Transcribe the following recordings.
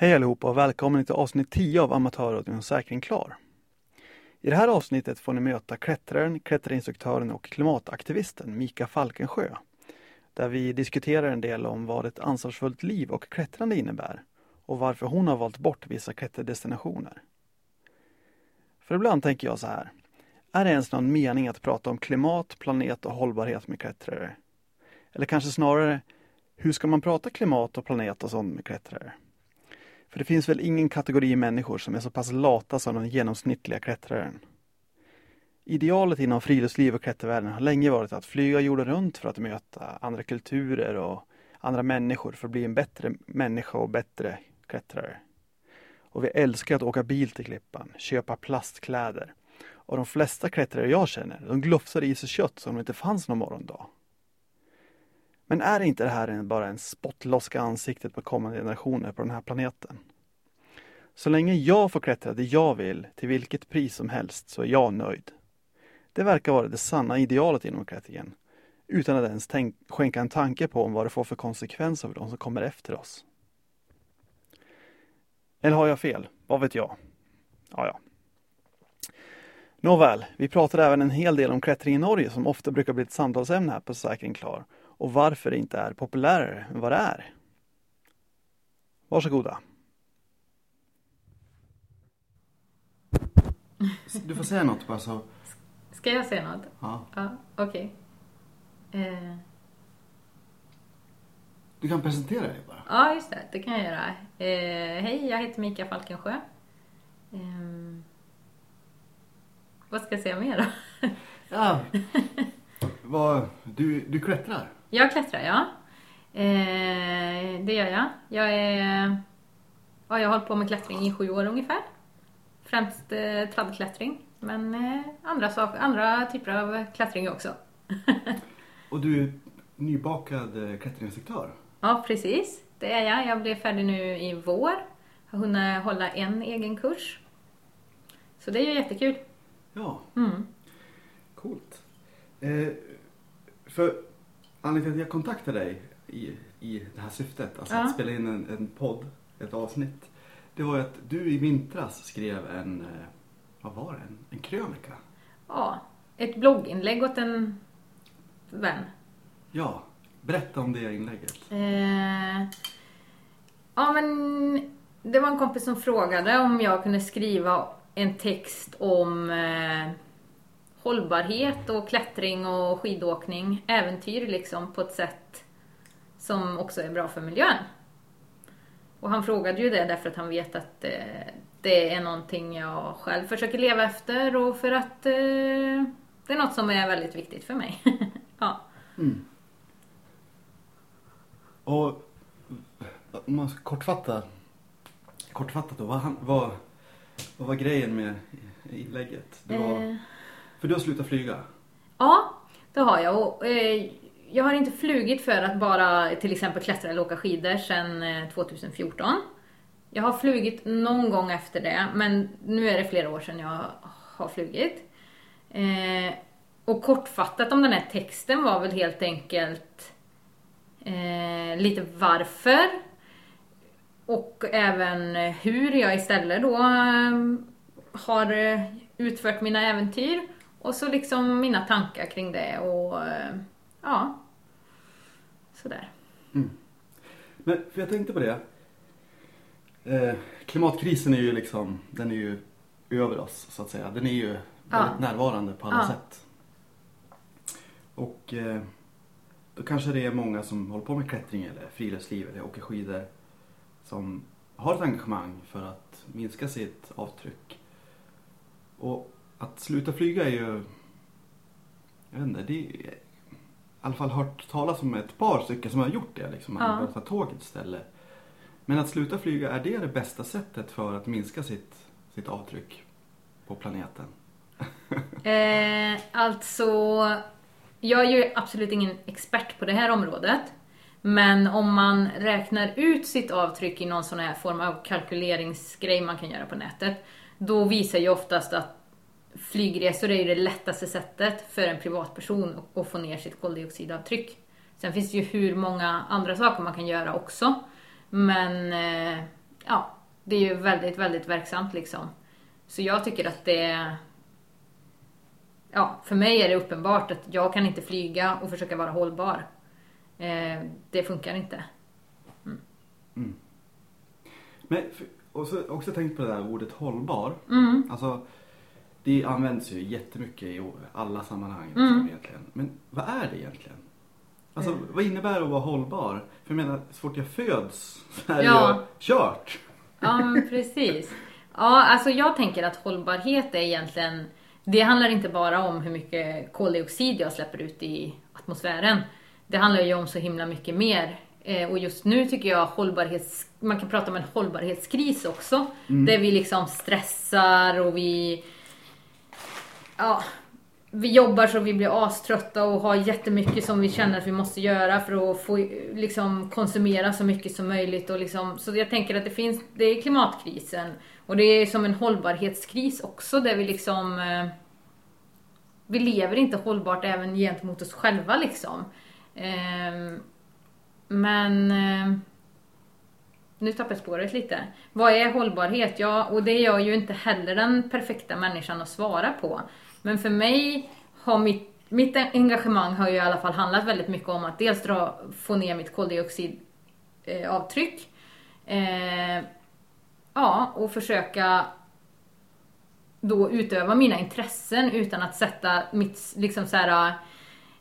Hej allihopa och välkommen till avsnitt 10 av Amatörradion Säkring Klar. I det här avsnittet får ni möta klättraren, klätterinstruktören och klimataktivisten Mika Falkensjö. Där vi diskuterar en del om vad ett ansvarsfullt liv och klättrande innebär och varför hon har valt bort vissa klätterdestinationer. För ibland tänker jag så här. Är det ens någon mening att prata om klimat, planet och hållbarhet med klättrare? Eller kanske snarare, hur ska man prata klimat och planet och sånt med klättrare? För det finns väl ingen kategori människor som är så pass lata som den genomsnittliga klättraren. Idealet inom friluftsliv och klättervärlden har länge varit att flyga jorden runt för att möta andra kulturer och andra människor för att bli en bättre människa och bättre klättrare. Och vi älskar att åka bil till Klippan, köpa plastkläder. Och de flesta klättrare jag känner, de glufsar i sig kött som om det inte fanns någon morgondag. Men är inte det här bara en spottloska ansiktet på kommande generationer på den här planeten? Så länge jag får klättra det jag vill, till vilket pris som helst, så är jag nöjd. Det verkar vara det sanna idealet inom klättringen, utan att ens tänk, skänka en tanke på om vad det får för konsekvenser för de som kommer efter oss. Eller har jag fel? Vad vet jag? Ja, ja. Nåväl, vi pratade även en hel del om klättring i Norge som ofta brukar bli ett samtalsämne här på Säkring Klar och varför det inte är populärare än vad det är. Varsågoda. Du får säga något bara så. Ska jag säga något? Ja. Ja, okej. Eh, Du kan presentera dig bara. ja, just det. Det kan jag göra. Eh, hej, jag heter Mika Falkensjö. Eh, vad ska jag säga mer då? Ja. Vad, du, du klättrar? Jag klättrar, ja. Eh, det gör jag. Jag är... Ja, jag har hållit på med klättring i sju år ungefär. Främst eh, tradklättring. Men eh, andra, saker, andra typer av klättring också. Och du är nybakad eh, klätterinstruktör? Ja, precis. Det är jag. Jag blev färdig nu i vår. Har hunnit hålla en egen kurs. Så det är ju jättekul. Ja, Mm. coolt. Eh, för anledningen till att jag kontaktade dig i, i det här syftet, alltså Ja. att spela in en, en podd, ett avsnitt. Det var ju att du i vintras skrev en, eh, vad var det, en, en krönika? Ja, ett blogginlägg åt en vän. Ja, berätta om det inlägget. Eh, ja, men det var en kompis som frågade om jag kunde skriva en text om eh, hållbarhet och klättring och skidåkning, äventyr liksom, på ett sätt som också är bra för miljön. Och han frågade ju det därför att han vet att eh, det är någonting jag själv försöker leva efter och för att eh, det är något som är väldigt viktigt för mig. ja. Mm. Och om man ska kortfatta, kortfattat då, vad, han- vad, vad var grejen med inlägget? Det var, Eh, för du har slutat flyga? Ja, det har jag. Och, eh, jag har inte flugit för att bara till exempel klättra eller åka skidor sedan eh, 2014. Jag har flugit någon gång efter det, men nu är det flera år sedan jag har flugit. Eh, och kortfattat om den här texten var väl helt enkelt eh, lite varför och även hur jag istället då eh, har eh, utfört mina äventyr och så liksom mina tankar kring det och eh, ja, sådär. Men för jag tänkte på det. Eh, klimatkrisen är ju liksom, den är ju över oss så att säga. Den är ju Ja. väldigt närvarande på alla Ja. sätt. Och eh, då kanske det är många som håller på med klättring eller friluftsliv eller åker skidor som har ett engagemang för att minska sitt avtryck. Och att sluta flyga är ju, jag vet inte, det är, i alla fall hört talas om ett par stycken som har gjort det. Liksom. Man har ta tåget istället. Men att sluta flyga, är det det bästa sättet för att minska sitt, sitt avtryck på planeten? Eh, alltså, jag är ju absolut ingen expert på det här området. Men om man räknar ut sitt avtryck i någon sån här form av kalkyleringsgrej man kan göra på nätet. Då visar ju oftast att flygresor är ju det lättaste sättet för en privatperson att- att få ner sitt koldioxidavtryck. Sen finns det ju hur många andra saker man kan göra också. Men eh, ja, det är ju väldigt, väldigt verksamt liksom. Så jag tycker att det Ja, för mig är det uppenbart att jag kan inte flyga och försöka vara hållbar. Eh, det funkar inte. Men, för- och så också tänkt på det där ordet hållbar. Mm. Alltså, det används ju jättemycket i alla sammanhang Mm. egentligen. Men vad är det egentligen? Alltså, Mm. vad innebär det att vara hållbar? För jag menar, så fort jag föds så är Ja. ju kört. Ja, men precis. Ja, alltså jag tänker att hållbarhet är egentligen, det handlar inte bara om hur mycket koldioxid jag släpper ut i atmosfären. Det handlar ju om så himla mycket mer. Eh, Och just nu tycker jag hållbarhets, man kan prata om en hållbarhetskris också. Där vi liksom stressar och vi, ja, vi jobbar så vi blir aströtta och har jättemycket som vi känner att vi måste göra för att få liksom, konsumera så mycket som möjligt. Och liksom, så jag tänker att det finns, det är klimatkrisen och det är som en hållbarhetskris också där vi liksom eh, vi lever inte hållbart även gentemot oss själva liksom. Ehm, men eh, nu tappar jag spåret lite. Vad är hållbarhet? Ja, och det är jag ju inte heller den perfekta människan att svara på. Men för mig har mitt, mitt engagemang har ju i alla fall handlat väldigt mycket om att dels dra, få ner mitt koldioxidavtryck. Eh, ja, och försöka då utöva mina intressen utan att sätta mitt, liksom så här,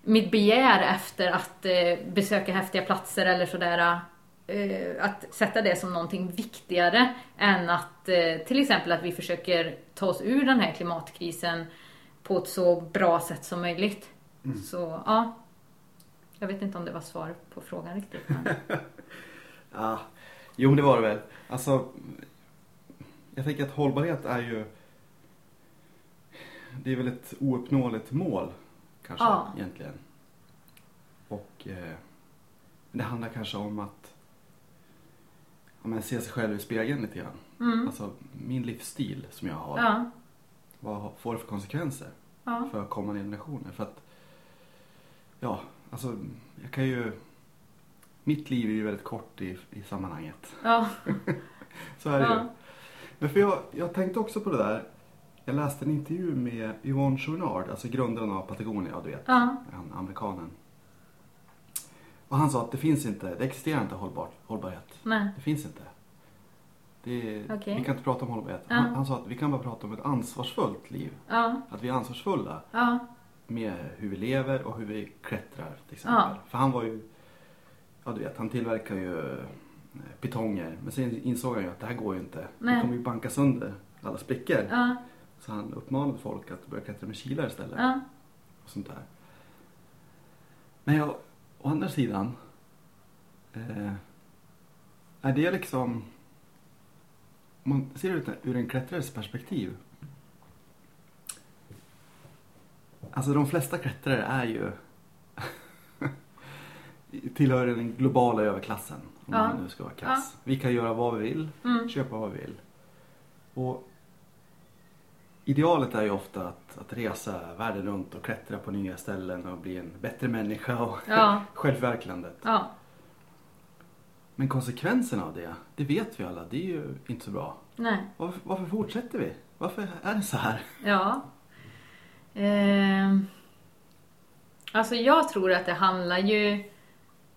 mitt begär efter att eh, besöka häftiga platser eller sådär. Eh, att sätta det som någonting viktigare än att eh, till exempel att vi försöker ta oss ur den här klimatkrisen på ett så bra sätt som möjligt. Så ja, jag vet inte om det var svar på frågan riktigt. Men... Ja, jo det var det väl. Alltså, jag tänker att hållbarhet är ju det är väl ett ouppnåeligt mål kanske Ja. egentligen. Och eh, det handlar kanske om att ja, men se sig själv i spegeln lite grann. Mm. Alltså min livsstil som jag har. Ja, Vad får det för konsekvenser ja, för kommande generationer? För att, ja, alltså jag kan ju mitt liv är ju väldigt kort i, i sammanhanget. ja, Så är det ju. ja, Men för jag, jag tänkte också på det där. Jag läste en intervju med Yvonne Chouinard, alltså grundaren av Patagonia, du vet. ja, Han, amerikanen. Och han sa att det finns inte, det existerar inte hållbar, hållbarhet. nej, Det finns inte. Det, Okej. Vi kan inte prata om hållbarhet. Ja. Han, han sa att vi kan bara prata om ett ansvarsfullt liv. ja, Att vi är ansvarsfulla ja, med hur vi lever och hur vi klättrar till exempel. För han var ju, ja du vet, han tillverkar ju eh, pitonger. Men sen insåg han ju att det här går ju inte. Nej. Det kommer ju banka sönder alla sprickor. Så han uppmanade folk att börja klättra med kilar istället. Och sånt där. Men jag, å andra sidan. Eh, är det liksom. Man ser det ur- en klättrares perspektiv. Alltså de flesta klättrare är ju. tillhör den globala överklassen. Om Ja. man nu ska vara krass. Vi kan göra vad vi vill. mm, köpa vad vi vill. Och idealet är ju ofta att, att resa världen runt och klättra på nya ställen och bli en bättre människa och ja, självverklandet. ja, Men konsekvenserna av det, det vet vi alla, det är ju inte så bra. nej. Varför, varför fortsätter vi? Varför är det så här? Ja. Ehm. Alltså jag tror att det handlar ju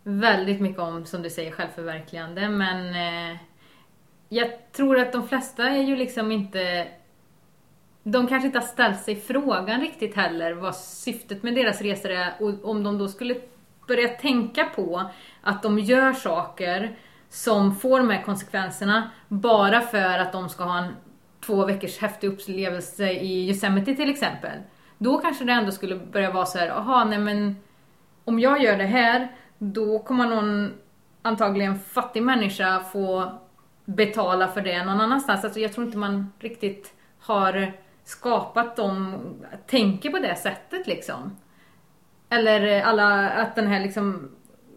väldigt mycket om, som du säger, självförverkligande. Men eh, jag tror att de flesta är ju liksom inte... De kanske inte har ställt sig frågan riktigt heller vad syftet med deras resor är. Och om de då skulle börja tänka på att de gör saker som får de här konsekvenserna bara för att de ska ha en två veckors häftig upplevelse i Yosemite till exempel. Då kanske det ändå skulle börja vara så här, aha, nej men om jag gör det här, då kommer någon antagligen fattig människa få betala för det någon annanstans. Alltså jag tror inte man riktigt har skapat dem, tänker på det sättet liksom. Eller eh, alla, att den här liksom,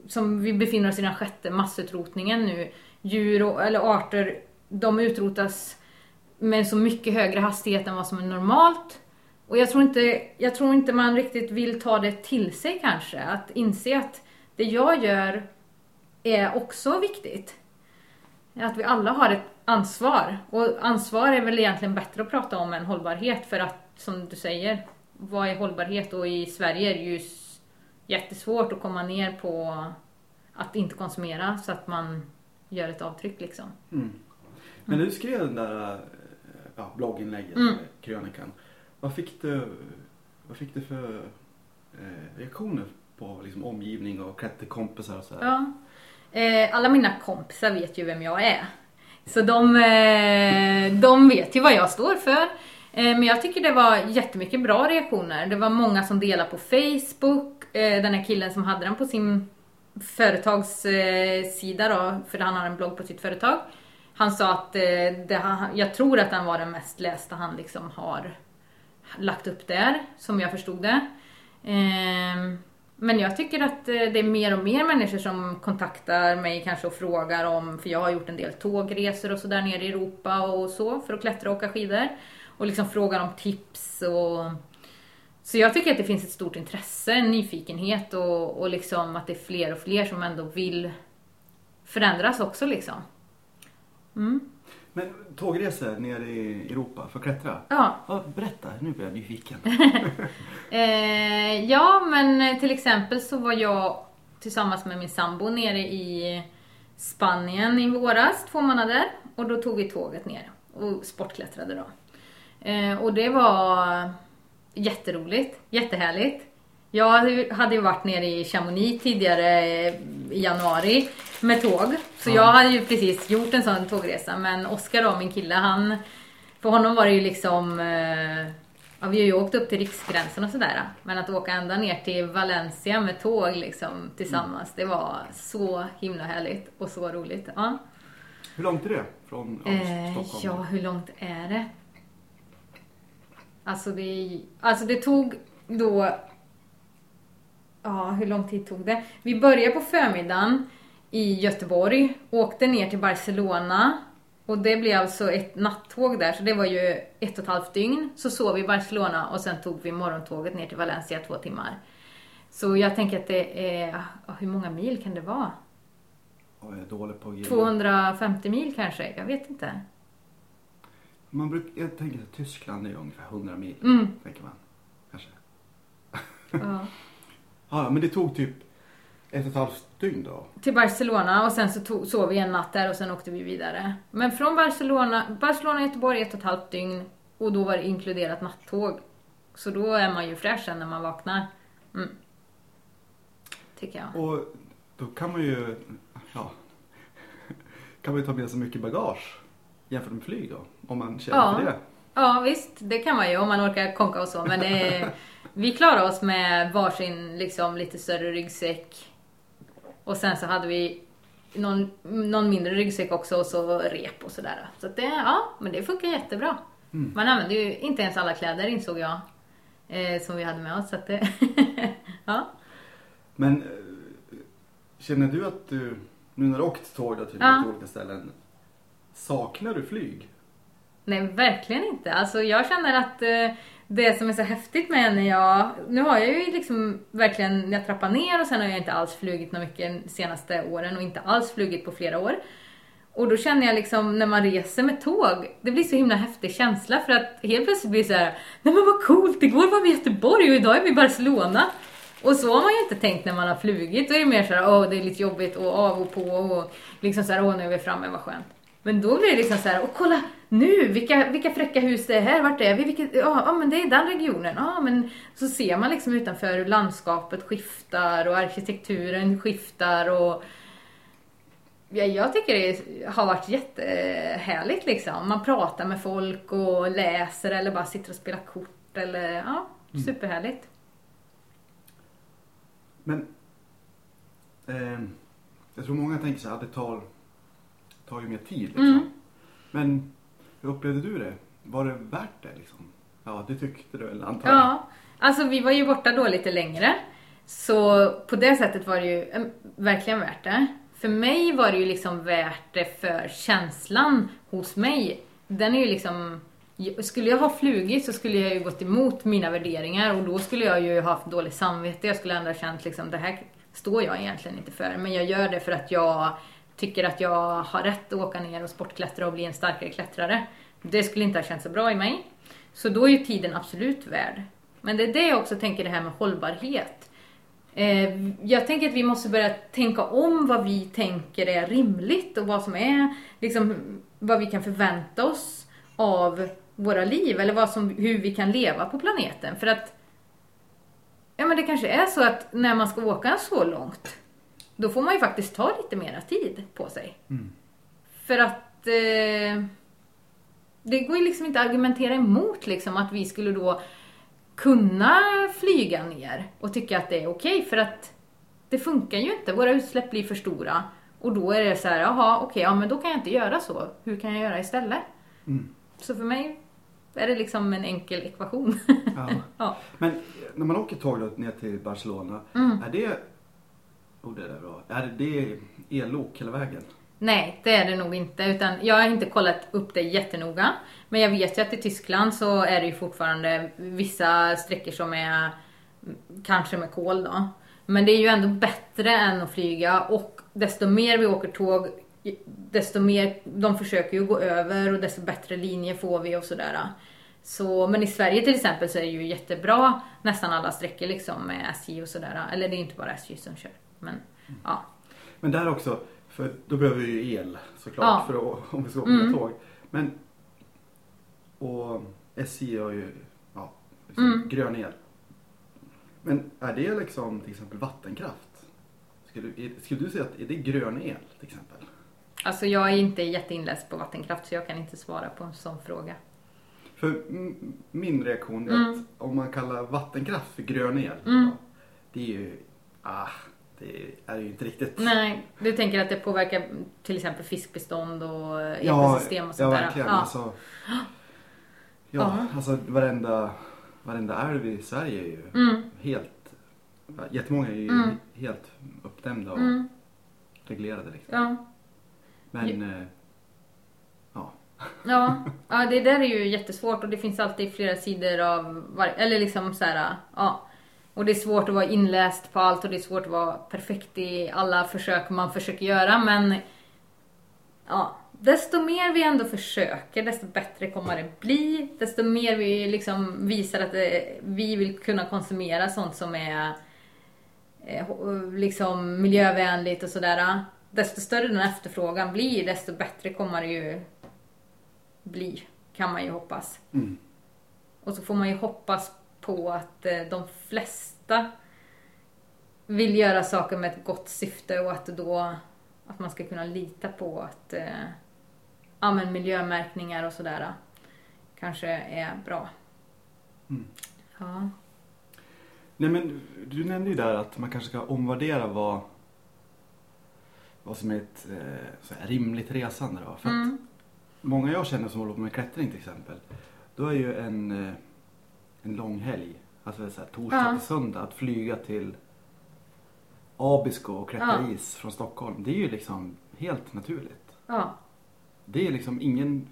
som vi befinner oss i den sjätte massutrotningen nu. Djur och, eller arter, de utrotas med så mycket högre hastighet än vad som är normalt. Och jag tror inte, jag tror inte man riktigt vill ta det till sig kanske. Att inse att det jag gör är också viktigt. Att vi alla har ett ansvar. Och ansvar är väl egentligen bättre att prata om än hållbarhet för att som du säger, vad är hållbarhet? Och i Sverige är det ju jättesvårt att komma ner på att inte konsumera så att man gör ett avtryck liksom. Mm. Men du skrev den där eh, ja, blogginlägget, Mm. mm. krönikan. Vad fick du, vad fick du för eh, reaktioner på liksom, omgivning och klätterkompisar och sådär? Ja. Eh, alla mina kompisar vet ju vem jag är. Så de, eh, de vet ju vad jag står för. Eh, men jag tycker det var jättemycket bra reaktioner. Det var många som delade på Facebook. Eh, den här killen som hade den på sin företagssida eh, då, för han har en blogg på sitt företag. Han sa att eh, det, jag tror att den var den mest lästa han liksom har lagt upp där, som jag förstod det. Ehm, men jag tycker att det är mer och mer människor som kontaktar mig kanske och frågar om, för jag har gjort en del tågresor och sådär nere i Europa och så för att klättra och åka skidor. Och liksom frågar om tips och så jag tycker att det finns ett stort intresse, en nyfikenhet och, och liksom att det är fler och fler som ändå vill förändras också liksom. Mm. Men tågresor nere i Europa för att klättra? Ja, Ja, berätta, nu blir jag nyfiken. Eh, ja, men till exempel så var jag tillsammans med min sambo nere i Spanien i våras, två månader. Och då tog vi tåget ner och sportklättrade då. Eh, och det var jätteroligt, jättehärligt. Jag hade ju- varit nere i Chamonix tidigare eh, i januari med tåg. Så Ja. jag hade ju precis gjort en sån tågresa. Men Oskar då, min kille, han... För honom var det ju liksom... Eh, ja, vi har ju åkt upp till riksgränsen och sådär. Men att åka ända ner till Valencia med tåg liksom tillsammans. Det var så himla härligt och så roligt. Ja. Hur långt är det från ja, Eh, Stockholm? ja, hur långt är det? Alltså det, alltså det tog då... Ja, hur lång tid tog det? Vi började på förmiddagen i Göteborg, åkte ner till Barcelona och det blev alltså ett nattåg där, så det var ju ett och ett halvt dygn. Så sov vi i Barcelona och sen tog vi morgontåget ner till Valencia två timmar. Så jag tänker att det är, hur många mil kan det vara? Jag är dålig på GG. 250 mil kanske? Jag vet inte. Man bruk, jag tänker att Tyskland är ungefär 100 mil. Mm. Tänker man. Kanske. Ja. Ja, men det tog typ ett och ett halvt dygn då. Till Barcelona och sen så tog, sov vi en natt där och sen åkte vi vidare. Men från Barcelona, Barcelona Göteborg ett och ett halvt dygn och då var det inkluderat nattåg. Så då är man ju fräsch när man vaknar. Mm. Tycker jag. Och då kan man ju, ja, kan man ju ta med sig mycket bagage jämfört med flyg då. Om man känner Ja. för det. Ja visst, det kan man ju om man orkar konka och så. Men det, vi klarade oss med varsin liksom lite större ryggsäck. Och sen så hade vi någon, någon mindre ryggsäck också och så rep och sådär. Så att det, ja, men det funkar jättebra. Mm. Man använde ju inte ens alla kläder insåg jag. Eh, som vi hade med oss. Så att det, ja. Men eh, känner du att du, nu när du åkt tåg då till Ja. olika ställen, saknar du flyg? Nej, verkligen inte. Alltså jag känner att eh, det som är så häftigt med när jag... Nu har jag ju liksom verkligen, jag trappar ner och sen har jag inte alls flugit något mycket de senaste åren och inte alls flugit på flera år. Och då känner jag liksom när man reser med tåg, det blir så himla häftig känsla för att helt plötsligt blir det så här, nej men vad coolt, igår var vi i Göteborg och idag är vi i Barcelona. Och så har man ju inte tänkt när man har flugit, då är det mer så här, åh det är lite jobbigt och av och på och liksom så här, åh nu är vi framme, vad skönt. Men då blir det liksom så här, och kolla nu, vilka, vilka fräcka hus det är här, vart är vi? Vilket, ja, ja men det är den regionen, ja men så ser man liksom utanför hur landskapet skiftar och arkitekturen skiftar och Ja, jag tycker det har varit jättehärligt liksom. Man pratar med folk och läser eller bara sitter och spelar kort eller ja, superhärligt. Men eh, jag tror många tänker så här det tar, tar ju mer tid liksom. Mm. Men hur upplevde du det? Var det värt det liksom? Ja, det tyckte du väl antar jag? Ja, alltså vi var ju borta då lite längre. Så på det sättet var det ju verkligen värt det. För mig var det ju liksom värt det för känslan hos mig. Den är ju liksom... Skulle jag ha flugit så skulle jag ju gått emot mina värderingar och då skulle jag ju haft dåligt samvete. Jag skulle ändå känt liksom det här står jag egentligen inte för. Men jag gör det för att jag tycker att jag har rätt att åka ner och sportklättra och bli en starkare klättrare. Det skulle inte ha känts så bra i mig. Så då är ju tiden absolut värd. Men det är det jag också tänker det här med hållbarhet. Eh, jag tänker att vi måste börja tänka om vad vi tänker är rimligt och vad som är, liksom, vad vi kan förvänta oss av våra liv eller vad som, hur vi kan leva på planeten. För att, ja men det kanske är så att när man ska åka så långt, då får man ju faktiskt ta lite mera tid på sig. Mm. För att eh, det går ju liksom inte att argumentera emot liksom att vi skulle då kunna flyga ner och tycka att det är okej för att det funkar ju inte. Våra utsläpp blir för stora och då är det så här, jaha okej, ja men då kan jag inte göra så. Hur kan jag göra istället? Mm. Så för mig är det liksom en enkel ekvation. Ja. ja. Men när man åker tåg då ner till Barcelona, Mm. är det... Oh, det är bra. Är det ellok hela vägen? Nej, det är det nog inte. Utan jag har inte kollat upp det jättenoga. Men jag vet ju att i Tyskland så är det ju fortfarande vissa sträckor som är mm, kanske med kol då. Men det är ju ändå bättre än att flyga och desto mer vi åker tåg desto mer, de försöker ju gå över och desto bättre linjer får vi och sådär. Så, men i Sverige till exempel så är det ju jättebra nästan alla sträckor liksom med SJ och sådär. Eller det är inte bara SJ som kör. Men ja. Men där också, för då behöver vi ju el såklart Ja. för att, om vi ska åka Mm. tåg. Men, och SJ har ju ja, liksom Mm. grön el. Men är det liksom till exempel vattenkraft? Skulle, skulle du säga att är det grön el till exempel? Alltså jag är inte jätteinläst på vattenkraft så jag kan inte svara på en sån fråga. För mm, min reaktion är Mm. att om man kallar vattenkraft för grön el, Mm. ja, det är ju, ah, det är ju inte riktigt. Nej, du tänker att det påverkar till exempel fiskbestånd och Ja, ekosystem och ja sånt där? verkligen. Ja. Alltså, ja, Ja. alltså varenda, varenda älv i Sverige är ju Mm, helt, jättemånga är ju Mm. helt uppdämda och mm, reglerade liksom. ja. Men, eh, ja. Ja, ja, det där är ju jättesvårt och det finns alltid flera sidor av var- eller liksom så här, ja. Och det är svårt att vara inläst på allt och det är svårt att vara perfekt i alla försök man försöker göra men ja, desto mer vi ändå försöker desto bättre kommer det bli. Desto mer vi liksom visar att det, vi vill kunna konsumera sånt som är eh, liksom miljövänligt och sådär. Desto större den efterfrågan blir desto bättre kommer det ju bli, kan man ju hoppas. Mm. Och så får man ju hoppas på att eh, de flesta vill göra saker med ett gott syfte och att då att man ska kunna lita på att eh, ja, men miljömärkningar och sådär kanske är bra. Mm. Ja. Nej men du nämnde ju där att man kanske ska omvärdera vad, vad som är ett eh, rimligt resande då. För att Mm. många jag känner som håller på med klättring till exempel. Då är ju en, eh, en lång helg, alltså så här, torsdag Ja. till söndag, att flyga till Abisko och klättra Ja. is från Stockholm. Det är ju liksom helt naturligt. ja, Det är liksom ingen,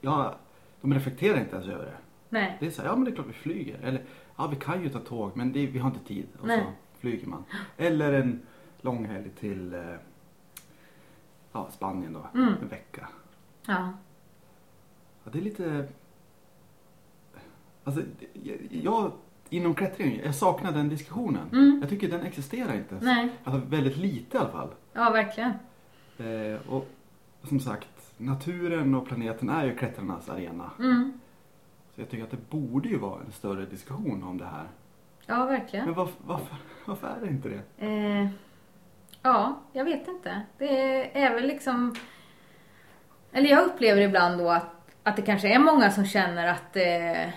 ja, de reflekterar inte ens över det. nej. Det är så här, ja men det är klart vi flyger. Eller, ja vi kan ju ta tåg men det, vi har inte tid. Och Nej. så flyger man. Eller en lång helg till eh, ja, Spanien då, Mm. en vecka. Ja. Ja, det är lite... Alltså, jag, jag inom klättring, jag saknar den diskussionen. Mm. Jag tycker den existerar inte. Nej. Alltså väldigt lite i alla fall. Ja, verkligen. Eh, och som sagt, naturen och planeten är ju klättrarnas arena. Mm. Så jag tycker att det borde ju vara en större diskussion om det här. Ja, verkligen. Men varför, varför, varför är det inte det? Eh, ja, jag vet inte. Det är väl liksom... Eller jag upplever ibland då att, att det kanske är många som känner att, eh,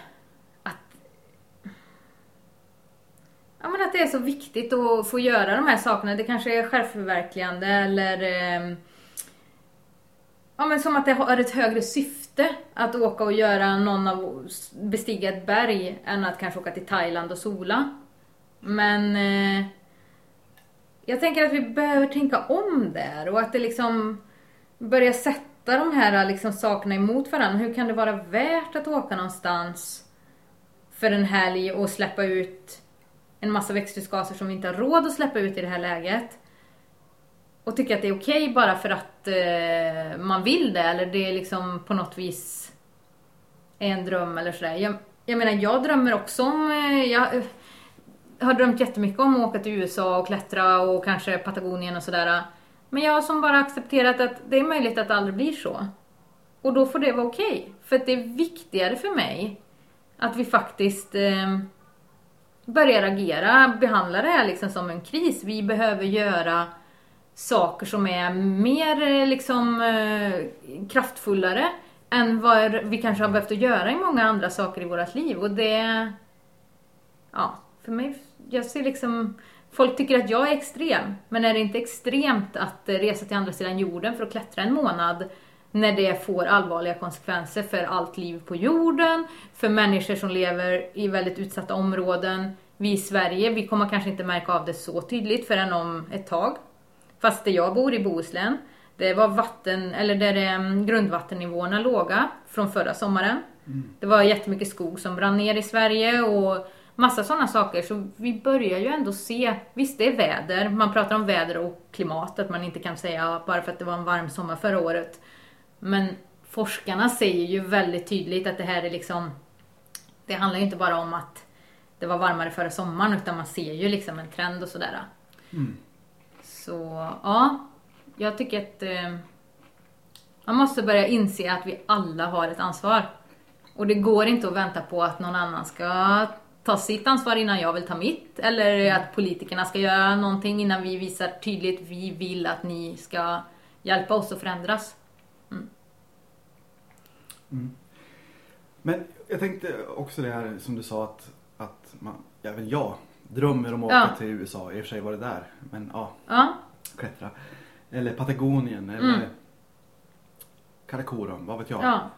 Ja men att det är så viktigt att få göra de här sakerna. Det kanske är självförverkligande eller eh, Ja men som att det har ett högre syfte att åka och göra någon av bestiga ett berg än att kanske åka till Thailand och sola. Men eh, jag tänker att vi behöver tänka om där och att det liksom börjar sätta de här liksom sakerna emot varandra. Hur kan det vara värt att åka någonstans för en helg och släppa ut en massa växthusgaser som vi inte har råd att släppa ut i det här läget? och tycka att det är okej bara för att eh, man vill det eller det är liksom på något vis är en dröm eller sådär. Jag, jag menar, jag drömmer också om... Eh, jag eh, har drömt jättemycket om att åka till USA och klättra och kanske Patagonien och sådär. Men jag har som bara accepterat att det är möjligt att det aldrig blir så. Och då får det vara okej. För att det är viktigare för mig att vi faktiskt eh, börjar agera, behandla det här liksom som en kris. Vi behöver göra saker som är mer eh, liksom eh, kraftfullare än vad vi kanske har behövt att göra i många andra saker i vårt liv. Och det... Ja, för mig, jag ser liksom... Folk tycker att jag är extrem, men är det inte extremt att eh, resa till andra sidan jorden för att klättra en månad när det får allvarliga konsekvenser för allt liv på jorden, för människor som lever i väldigt utsatta områden. Vi i Sverige, vi kommer kanske inte märka av det så tydligt förrän om ett tag. Fast där jag bor i Bohuslän, det var vatten, eller där är grundvattennivåerna låga från förra sommaren. Mm. Det var jättemycket skog som brann ner i Sverige och massa sådana saker. Så vi börjar ju ändå se, visst det är väder, man pratar om väder och klimat, att man inte kan säga bara för att det var en varm sommar förra året. Men forskarna säger ju väldigt tydligt att det här är liksom, det handlar ju inte bara om att det var varmare förra sommaren utan man ser ju liksom en trend och sådär. Mm. Så ja, jag tycker att eh, man måste börja inse att vi alla har ett ansvar. Och det går inte att vänta på att någon annan ska ta sitt ansvar innan jag vill ta mitt. Eller att politikerna ska göra någonting innan vi visar tydligt vi vill att ni ska hjälpa oss att förändras. Mm. Men jag tänkte också det här som du sa att, att man, även jag drömmer om att åka till USA. I och för sig var det där. Men ja. ja. Klättra. Eller Patagonien eller mm. Karakorum, vad vet jag. Ja.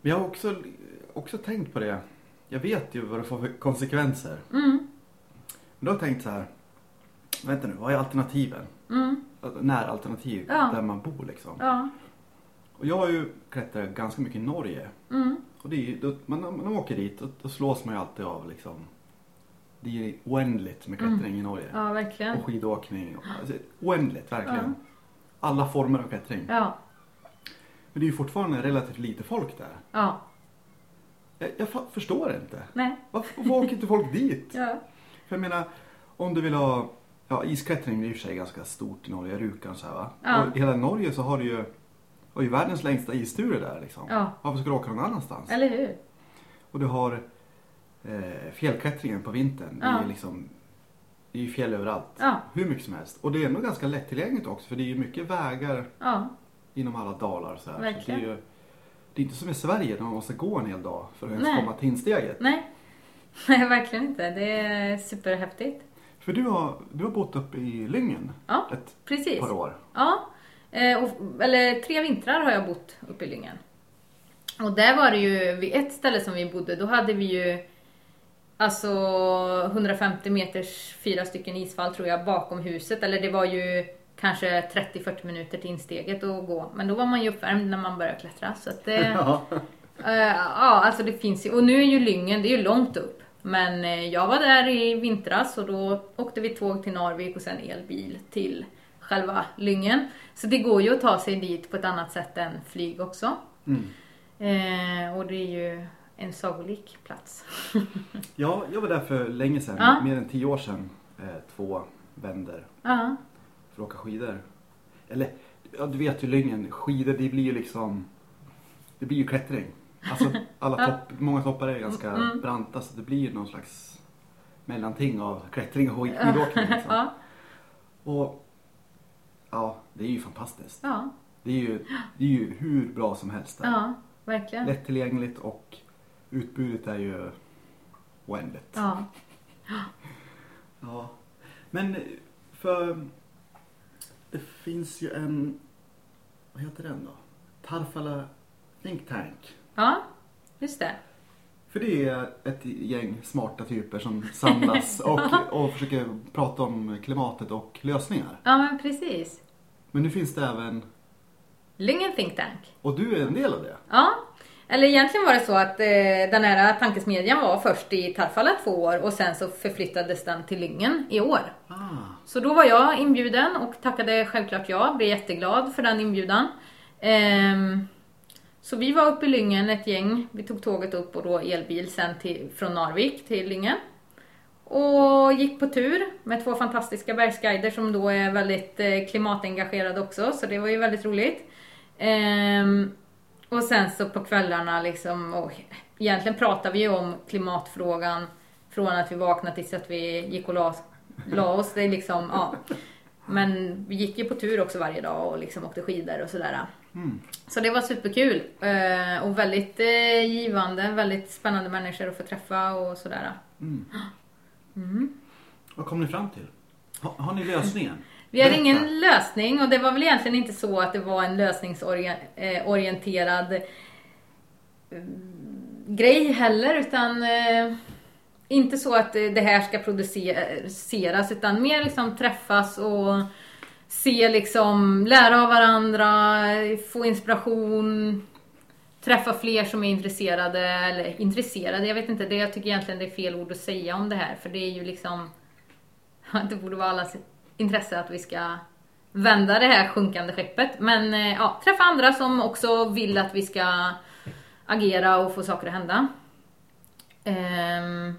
Men jag har också, också tänkt på det. Jag vet ju vad det får för konsekvenser. Mm. Men då har jag tänkt så här. Vänta nu, vad är alternativen? Mm. Näralternativ ja. där man bor liksom. Ja. Och jag har ju klättrat ganska mycket i Norge. Mm. Och det är, då, man, man åker dit då, då slås man ju alltid av liksom det är oändligt med klättring mm. i Norge. Ja, verkligen. Och skidåkning. Alltså, oändligt, verkligen. Ja. Alla former av klättring. Ja. Men det är ju fortfarande relativt lite folk där. Ja. Jag, jag förstår inte. Nej. Varför, varför åker inte folk dit? Ja. För jag menar, om du vill ha Ja, isklättring är i och för sig ganska stort i Norge, Rjukan så här va. Ja. Och i hela Norge så har du ju, har ju världens längsta isture där liksom. Ja. Varför ska du åka någon annanstans? Eller hur? Och du har eh, fjällklättringen på vintern. Ja. Det är liksom det är ju fjäll överallt. Ja. Hur mycket som helst. Och det är ändå ganska lättillgängligt också för det är ju mycket vägar ja. inom alla dalar. Så här. Verkligen. Så det, är ju, det är inte som i Sverige där man måste gå en hel dag för att ens komma till insteget. Nej. Nej, verkligen inte. Det är superhäftigt. För du har, du har bott uppe i Lyngen ja, ett precis. par år. Ja, eh, och, eller tre vintrar har jag bott uppe i Lyngen. Och där var det ju, vid ett ställe som vi bodde, då hade vi ju Alltså 150 meters fyra stycken isfall tror jag bakom huset. Eller det var ju kanske 30-40 minuter till insteget att gå. Men då var man ju uppvärmd när man började klättra. Så att det, Ja. eh, ja, alltså det finns ju. Och nu är ju Lyngen, det är ju långt upp. Men eh, jag var där i vintras och då åkte vi tåg till Narvik och sen elbil till själva Lyngen. Så det går ju att ta sig dit på ett annat sätt än flyg också. Mm. Eh, och det är ju en sagolik plats. Ja, jag var där för länge sedan, Ja. mer än tio år sedan. Eh, två vänder Ja, för att åka skidor. Eller, ja, du vet ju Lyngen, skidor det blir ju liksom, det blir ju klättring. Alltså alla topp, många toppar är ganska Mm. branta så det blir ju någon slags mellanting av klättring och skid- skidåkning. Liksom. Och ja, det är ju fantastiskt. ja, Det är ju, det är ju hur bra som helst där. ja, verkligen. Lättillgängligt och utbudet är ju oändligt. Ja, Ja. Men för det finns ju en, vad heter den då? Tarfala Think Tank. ja, just det. För det är ett gäng smarta typer som samlas och, och försöker prata om klimatet och lösningar. Ja, men precis. Men nu finns det även, Lyngen Think Tank. och du är en del av det. Ja, Eller egentligen var det så att eh, den här tankesmedjan var först i Tarfala två år och sen så förflyttades den till Lyngen i år. Ah. Så då var jag inbjuden och tackade självklart ja, blev jätteglad för den inbjudan. Ehm, så vi var uppe i Lyngen ett gäng, vi tog tåget upp och då elbil sen till, från Narvik till Lyngen. Och gick på tur med två fantastiska bergsguider som då är väldigt eh, klimatengagerade också, så det var ju väldigt roligt. Ehm, och sen så på kvällarna liksom, och egentligen pratade vi ju om klimatfrågan från att vi vaknade tills att vi gick och la, la oss. Det är liksom, ja. Men vi gick ju på tur också varje dag och liksom åkte skidor och sådär. Mm. Så det var superkul eh, och väldigt eh, givande, väldigt spännande människor att få träffa och sådär. Mm. Mm. Vad kom ni fram till? Har, har ni lösningen? Vi hade Berätta. ingen lösning och det var väl egentligen inte så att det var en lösningsorienterad eh, grej heller utan eh, inte så att det här ska produceras utan mer liksom träffas och se liksom, lära av varandra, få inspiration, träffa fler som är intresserade, eller intresserade, jag vet inte, det, jag tycker egentligen det är fel ord att säga om det här för det är ju liksom det borde vara allas intresse att vi ska vända det här sjunkande skeppet. Men eh, ja, träffa andra som också vill att vi ska agera och få saker att hända. Ehm,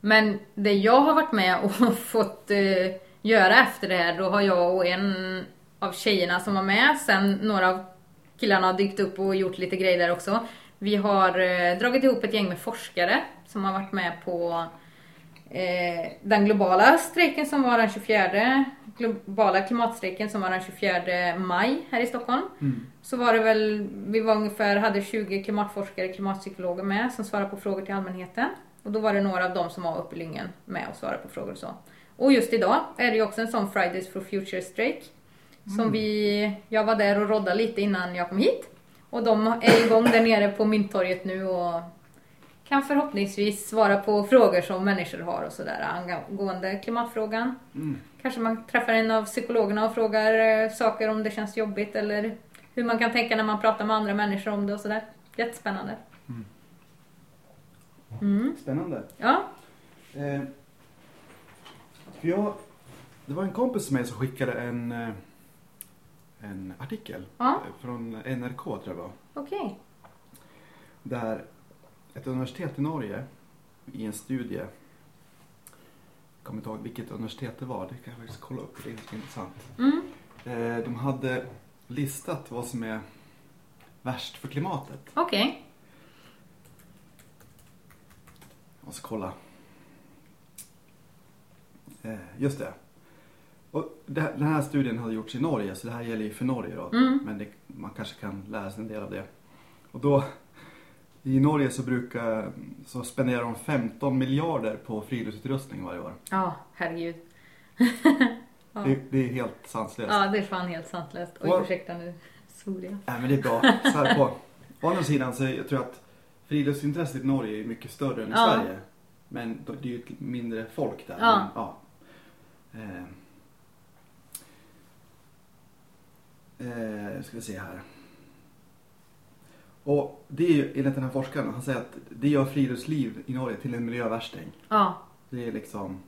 men det jag har varit med och fått eh, göra efter det här, då har jag och en av tjejerna som var med, sen några av killarna har dykt upp och gjort lite grejer där också. Vi har eh, dragit ihop ett gäng med forskare som har varit med på eh, den globala strejken som var den 24, globala klimatstrejken som var den 24 maj här i Stockholm. Mm. Så var det väl, vi var ungefär, hade 20 klimatforskare, klimatpsykologer med som svarade på frågor till allmänheten. Och då var det några av dem som var uppe i Lyngen med och svarade på frågor och så. Och just idag är det ju också en sån Fridays for Future strejk. Som vi, jag var där och roddade lite innan jag kom hit. Och de är igång där nere på Mynttorget nu och kan förhoppningsvis svara på frågor som människor har och sådär angående klimatfrågan. Mm. Kanske man träffar en av psykologerna och frågar eh, saker om det känns jobbigt eller hur man kan tänka när man pratar med andra människor om det och sådär. Jättespännande. Mm. Spännande. Ja. Eh, för jag, det var en kompis som mig som skickade en, eh, en artikel Ja. från NRK tror jag det var. Okej. Där ett universitet i Norge i en studie, jag kommer inte ihåg vilket universitet det var, det kan jag faktiskt kolla upp, det är ganska intressant. Mm. Eh, de hade listat vad som är värst för klimatet. Okej. Jag ska kolla. Eh, just det. Och det den här studien hade gjorts i Norge så det här gäller ju för Norge då. Mm. Men det, man kanske kan lära sig en del av det. Och då i Norge så brukar så spenderar de 15 miljarder på friluftsutrustning varje år. Ja, herregud. ja. Det, det är helt sanslöst. ja, det är fan helt sanslöst. Oj, Och- ursäkta nu. Svor jag. Nej men det är bra. Så här på, å andra sidan så jag tror jag att friluftsintresset i Norge är mycket större än i Ja. Sverige. Men det är ju ett mindre folk där. Ja. Men, ja. Eh, eh, ska vi se här. Och det är ju enligt den här forskaren, han säger att det gör friluftsliv i Norge till en miljövärsting. Ja. Det är liksom,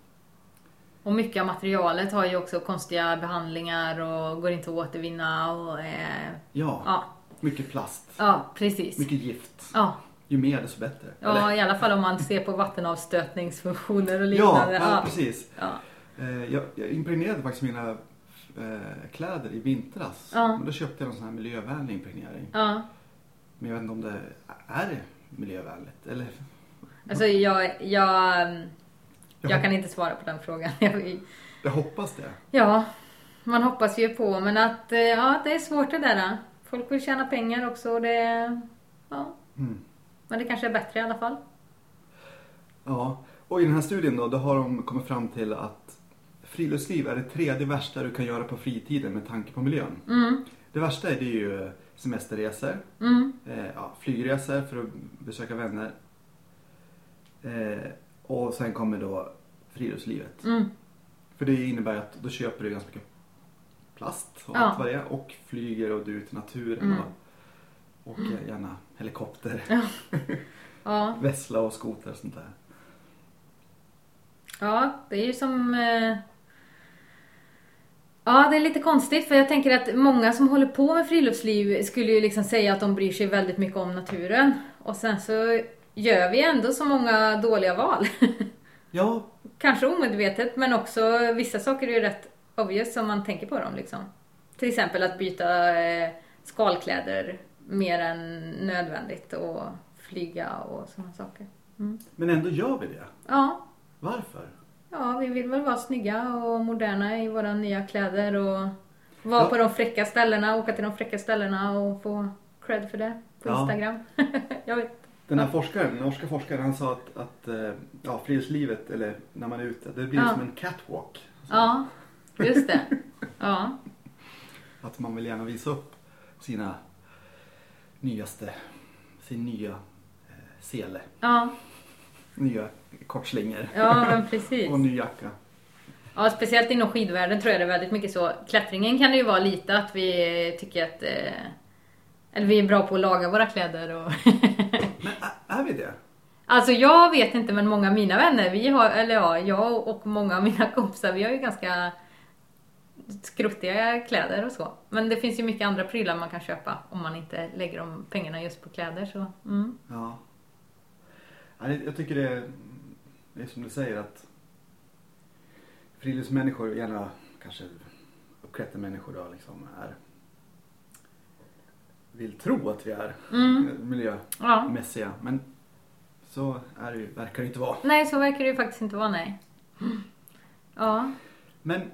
Och mycket av materialet har ju också konstiga behandlingar och går inte att återvinna och eh, ja, ja, mycket plast. ja precis. Mycket gift. Ja, Ju mer desto bättre. ja, i alla fall om man ser på vattenavstötningsfunktioner och ja, liknande. ja, precis. ja. Eh, jag, jag impregnerade faktiskt mina kläder i vintras. Ja. Men då köpte jag någon sån här miljövänlig impregnering. ja. Men jag vet inte om det är miljövänligt. Eller, Alltså jag, jag, jag Jag kan inte svara på den frågan. Jag- hoppas det. Ja, man hoppas ju på men att eh, ja, det är svårt det där. Folk vill tjäna pengar också och det, ja, Mm. men det kanske är bättre i alla fall. Ja, och i den här studien då, då har de kommit fram till att friluftsliv är det tredje värsta du kan göra på fritiden med tanke på miljön. Mm, Det värsta är det ju semesterresor, mm, eh, ja, flygresor för att besöka vänner. Eh, och sen kommer då friluftslivet. mm, För det innebär att då köper du ganska mycket plast och Ja. allt vad det är och flyger och du är ute i naturen. Mm. Och, åker gärna helikopter, Ja, vessla och skoter och sånt där. ja det är ju som... eh, Ja, det är lite konstigt för jag tänker att många som håller på med friluftsliv skulle ju liksom säga att de bryr sig väldigt mycket om naturen. Och sen så gör vi ändå så många dåliga val. Ja, Kanske omedvetet, men också vissa saker är ju rätt obvious om man tänker på dem liksom. Till exempel att byta eh, skalkläder mer än nödvändigt och flyga och sådana saker. Mm. men ändå gör vi det. Ja, Varför? Ja, vi vill väl vara snygga och moderna i våra nya kläder och vara Ja. på de fräcka ställena, åka till de fräcka ställena och få cred för det på Ja. Instagram. Jag vet. Den här forskaren, den norska forskaren, han sa att, att eh, ja, friluftslivet, eller när man är ute, det blir Ja. som en catwalk. Så Ja, just det. Ja. Att man vill gärna visa upp sina nyaste, sin nya eh, sele, Ja, nya kortslingor ja men precis. och ny jacka. Ja, speciellt inom skidvärlden tror jag det är väldigt mycket så. Klättringen kan det ju vara lite att vi tycker att... Eh, eller vi är bra på att laga våra kläder och... Men är, vi det? alltså jag vet inte men många av mina vänner, vi har, eller ja, jag och många av mina kompisar, vi har ju ganska skruttiga kläder och så. Men det finns ju mycket andra prylar man kan köpa om man inte lägger de pengarna just på kläder så. Mm. Ja. Jag tycker det är, det är som du säger att friluftsmänniskor, gärna kanske uppklättermänniskor då liksom är vill tro att vi är Mm. miljömässiga. Ja. Men så är det ju, verkar det inte vara. Nej, så verkar det ju faktiskt inte vara, nej. Ja. Men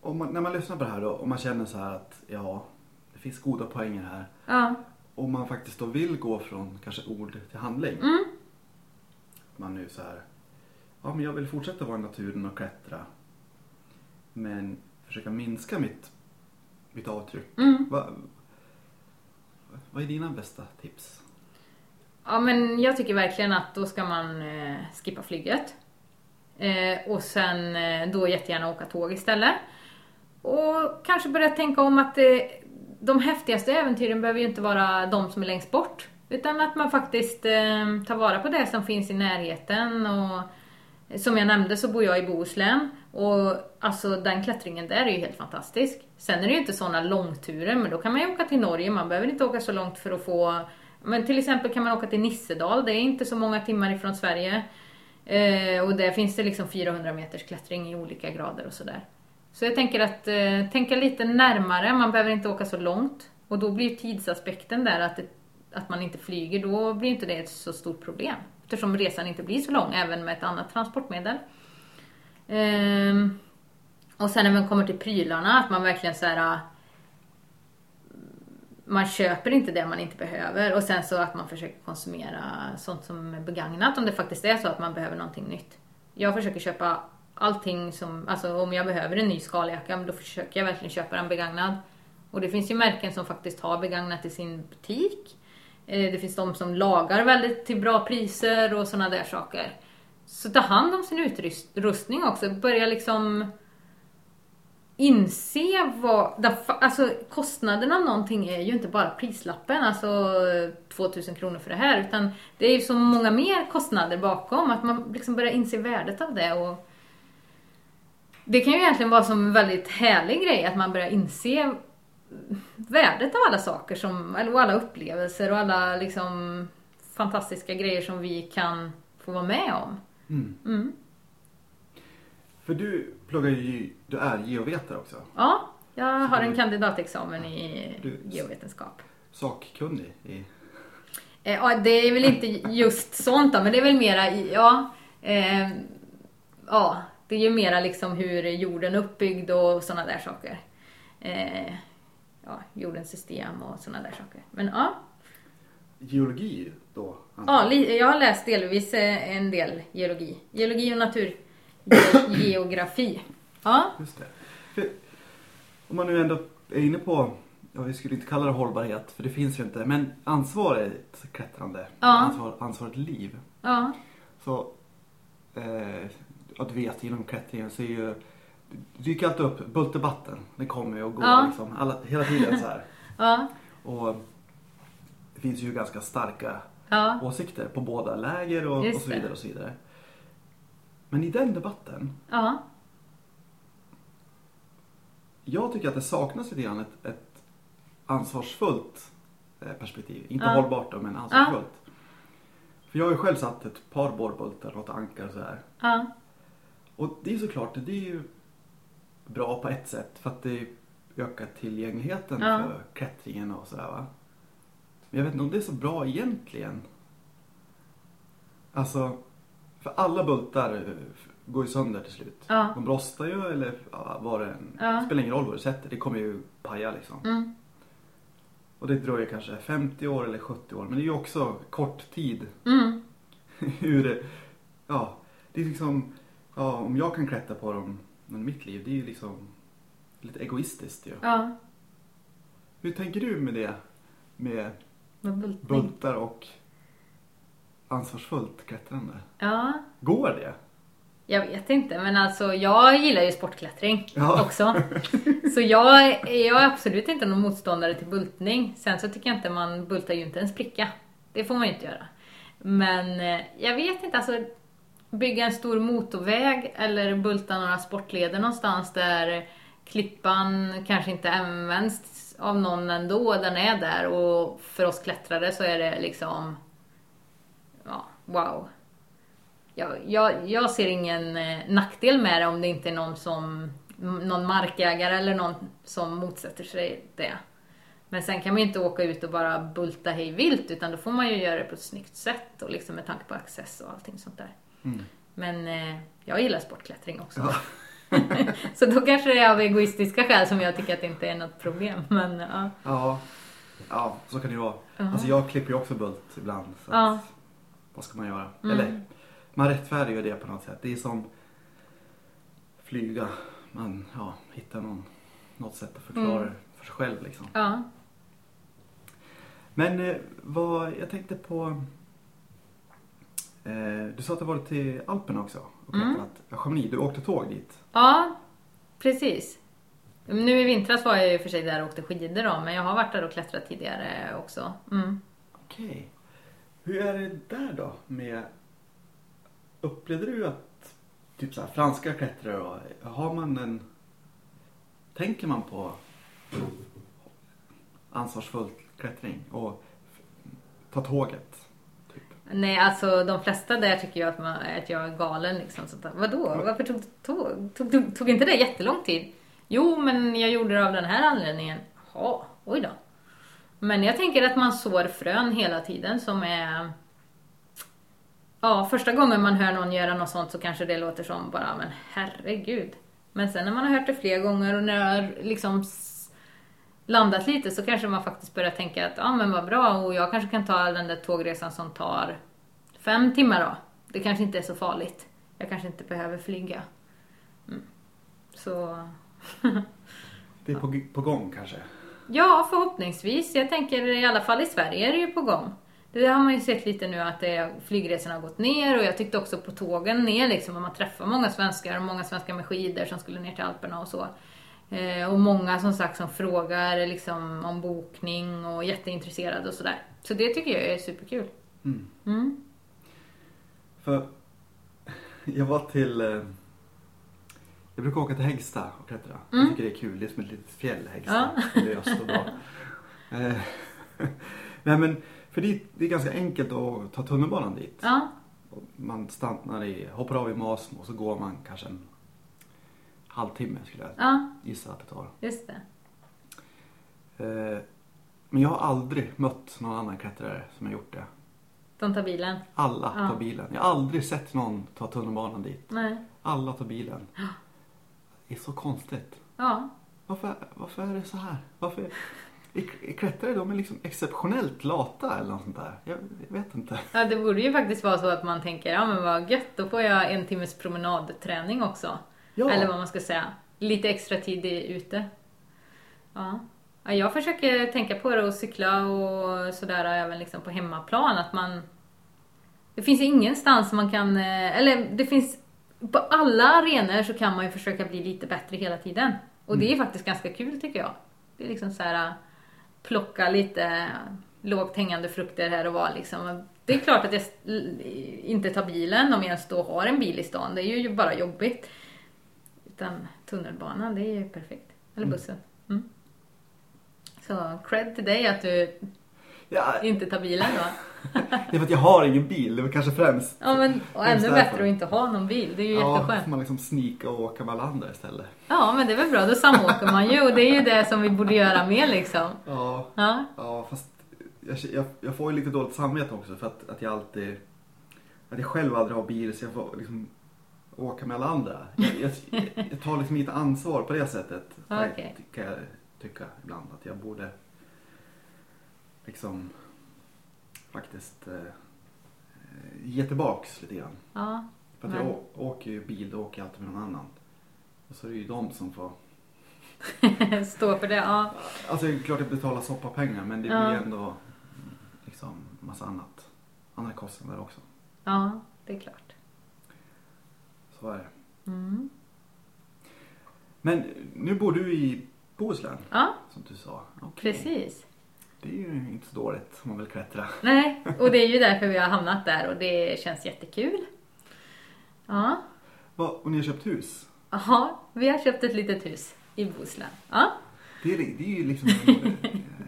om man, när man lyssnar på det här då och man känner så här att ja, det finns goda poänger här. Ja. Och man faktiskt då vill gå från kanske ord till handling. Mm. Man nu så här, ja men jag vill fortsätta vara i naturen och klättra. Men försöka minska mitt, mitt avtryck. Mm. Va, vad är dina bästa tips? Ja, men jag tycker verkligen att då ska man eh, skippa flyget. Eh, och sen eh, då jättegärna åka tåg istället. Och kanske börja tänka om att eh, de häftigaste äventyren behöver ju inte vara de som är längst bort. Utan att man faktiskt eh, tar vara på det som finns i närheten. Och som jag nämnde så bor jag i Bohuslän. Och alltså den klättringen där är ju helt fantastisk. Sen är det ju inte sådana långturer, men då kan man ju åka till Norge. Man behöver inte åka så långt för att få... Men till exempel kan man åka till Nissedal, det är inte så många timmar ifrån Sverige. Eh, och där finns det liksom 400 meters klättring i olika grader och sådär. Så jag tänker att eh, tänka lite närmare, man behöver inte åka så långt. Och då blir ju tidsaspekten där att, det, att man inte flyger, då blir inte det ett så stort problem. Eftersom resan inte blir så lång även med ett annat transportmedel. Ehm, och sen när man kommer till prylarna, att man verkligen så här. Ah, man köper inte det man inte behöver och sen så att man försöker konsumera sånt som är begagnat om det faktiskt är så att man behöver någonting nytt. Jag försöker köpa allting som, alltså om jag behöver en ny skaljacka, då försöker jag verkligen köpa den begagnad. Och det finns ju märken som faktiskt har begagnat i sin butik. Eh, det finns de som lagar väldigt till bra priser och sådana där saker. Så ta hand om sin utrustning också. Börja liksom inse vad... Alltså kostnaden av någonting är ju inte bara prislappen, alltså 2000 kronor för det här. Utan det är ju så många mer kostnader bakom. Att man liksom börjar inse värdet av det. Och det kan ju egentligen vara som en väldigt härlig grej att man börjar inse värdet av alla saker som, och alla upplevelser och alla liksom fantastiska grejer som vi kan få vara med om. Mm. Mm. För du pluggar ju, du är geovetare också. Ja, jag Så har du- en kandidatexamen i Du- geovetenskap. Sakkunnig i... Eh, Ja, det är väl inte just sånt då, men det är väl mera ja, eh, ja, det är ju mera liksom hur jorden är uppbyggd och sådana där saker. Eh, ja, jordens system och sådana där saker. Men ja, Geologi då? ja jag har läst delvis eh, en del geologi. Geologi och naturgeografi. Ja, Just det. För, om man nu ändå är inne på, ja vi skulle inte kalla det hållbarhet för det finns ju inte, men ansvarigt klättrande, Ja. ansvar, ansvarigt liv. ja, Så, eh, att du vet inom klättringen så är ju, det dyker alltid upp Bulterbatten, det kommer ju och går Ja. liksom, alla, hela tiden så här. ja, Och det finns ju ganska starka Ja, åsikter på båda läger och, och så vidare och så vidare. Men i den debatten, ja, jag tycker att det saknas lite grann ett, ett ansvarsfullt eh, perspektiv. Inte Ja. hållbart då, men ansvarsfullt. För jag har ju själv satt ett par borrbultar och ett ankar och sådär. ja, Och det är såklart, det är ju bra på ett sätt för att det ökar tillgängligheten Ja. för klättringen och sådär va. Men jag vet inte om det är så bra egentligen. Alltså, för alla bultar går ju sönder till slut. Ja. De rostar ju eller vad det än, Ja. spelar ingen roll vad du sätter, det kommer ju paja liksom. mm, Och det dröjer kanske 50 år eller 70 år, men det är ju också kort tid mm, hur, ja, det är liksom, ja, om jag kan klättra på dem under mitt liv, det är ju liksom lite egoistiskt ju. ja. Hur tänker du med det? Med Med bultning. bultar och ansvarsfullt klättrande? Ja, Går det? jag vet inte men alltså jag gillar ju sportklättring Ja. också. Så jag, jag är absolut inte någon motståndare till bultning. Sen så tycker jag inte man bultar ju inte en spricka. Det får man ju inte göra. Men eh, jag vet inte, alltså bygga en stor motorväg eller bulta några sportleder någonstans där klippan kanske inte används av någon ändå, den är där och för oss klättrare så är det liksom, ja, wow. Jag, jag, jag ser ingen eh, nackdel med det om det inte är någon som, någon markägare eller någon som motsätter sig det. Men sen kan man ju inte åka ut och bara bulta hej vilt utan då får man ju göra det på ett snyggt sätt och liksom med tanke på access och allting sånt där. Mm. Men eh, jag gillar sportklättring också. Ja. Så då kanske det är av egoistiska skäl som jag tycker att det inte är något problem. Men ja. Ja, ja så kan det ju vara. Ja. Alltså jag klipper ju också bult ibland. Så att, vad ska man göra? Mm. Eller, man rättfärdigar det på något sätt. Det är som flyga. Man ja, hittar någon, något sätt att förklara Mm. för sig själv liksom. ja. Men eh, vad, jag tänkte på... Eh, du sa att du varit till Alperna också och Mm. Chamonix, du åkte tåg dit. Ja, precis. Nu i vintras var jag ju för sig där och åkte skidor då, men jag har varit där och klättrat tidigare också. Mm. Okej. Hur är det där då med... Upplevde du att typ så här, franska klättrare då, har man en... Tänker man på ansvarsfull klättring och ta tåget? Nej, alltså de flesta där tycker ju att, man, att jag är galen liksom. sånt där. vadå? Varför tog tog. Tog, tog, tog inte det jättelång tid? Jo, men jag gjorde det av den här anledningen. Jaha, oj då. Men jag tänker att man sår frön hela tiden som är... Ja, första gången man hör någon göra något sånt så kanske det låter som bara, men herregud. Men sen när man har hört det fler gånger och när liksom landat lite så kanske man faktiskt börjar tänka att, ja men vad bra och jag kanske kan ta den där tågresan som tar fem timmar då. Det kanske inte är så farligt. Jag kanske inte behöver flyga. Mm. Så Det är på, på gång kanske? Ja, förhoppningsvis. Jag tänker i alla fall i Sverige är det ju på gång. Det har man ju sett lite nu att det, flygresorna har gått ner och jag tyckte också på tågen ner liksom, att man träffar många svenskar, många svenskar med skidor som skulle ner till Alperna och så. Eh, och många som sagt som frågar liksom, om bokning och jätteintresserade och sådär. Så det tycker jag är superkul. Mm. Mm. För jag var till... eh, Jag brukar åka till Häggsta och klättra. Jag Mm. tycker det är kul. Det är som ett litet fjäll, Häggsta. Ja. Löst och bra. Eh, Nej men, för det, det är ganska enkelt att ta tunnelbanan dit. Ja, Man stannar i, hoppar av i Masmo och så går man kanske en halvtimme skulle jag ja, gissa att det tar. just det. Eh, Men jag har aldrig mött någon annan klättrare som har gjort det. De tar bilen. Alla Ja. tar bilen. Jag har aldrig sett någon ta tunnelbanan dit. Nej. Alla tar bilen. Det är så konstigt. Ja. Varför, varför är det så här? Varför klättrare de är liksom exceptionellt lata eller något sånt där? Jag, jag vet inte. Ja, det borde ju faktiskt vara så att man tänker, ja men vad gött, då får jag en timmes promenadträning också. Ja. Eller vad man ska säga. Lite extra tid ute. Ja. ja. Jag försöker tänka på det och cykla och sådär även liksom på hemmaplan. Att man... Det finns ingenstans man kan... eh, Eller det finns... På alla arenor så kan man ju försöka bli lite bättre hela tiden. Och det är faktiskt ganska kul tycker jag. Det är liksom så här... plocka lite lågt hängande frukter här och var liksom. Det är klart att jag inte tar bilen om jag ens då har en bil i stan. Det är ju bara jobbigt. Utan tunnelbanan, det är ju perfekt. Eller bussen. Mm. Så cred till dig att du Ja, inte tar bilen då. det är för att jag har ingen bil, det var kanske främst. Ja men och ännu därför. bättre att inte ha någon bil. Det är ju Ja, jätteskönt. får man liksom snika och åka med alla andra istället. Ja men det är väl bra, då samåker man ju och det är ju det som vi borde göra mer liksom. Ja, Ja, ja fast jag, jag, jag får ju lite dåligt samvete också för att, att jag alltid, att jag själv aldrig har bil så jag får liksom åka med alla andra. Jag, jag, jag tar liksom inte ansvar på det sättet. Ja, okej. Det kan jag tycka ibland att jag borde liksom faktiskt eh, ge tillbaks lite grann. ja. För att Men- jag åker ju bil, då åker jag alltid med någon annan. Och så är det ju de som får Stå för det, ja. Alltså det är klart att jag betalar soppapengar men det blir Ja. ändå liksom massa annat. Andra kostnader också. Ja, det är klart. Så är det. Mm. Men nu bor du i Bohuslän Ja, som du sa. Okej. precis. Det är ju inte så dåligt om man vill klättra. Nej, och det är ju därför vi har hamnat där och det känns jättekul. Ja, Va, och ni har köpt hus? Jaha, vi har köpt ett litet hus i Bohuslän. Ja, Det är, det är ju liksom en,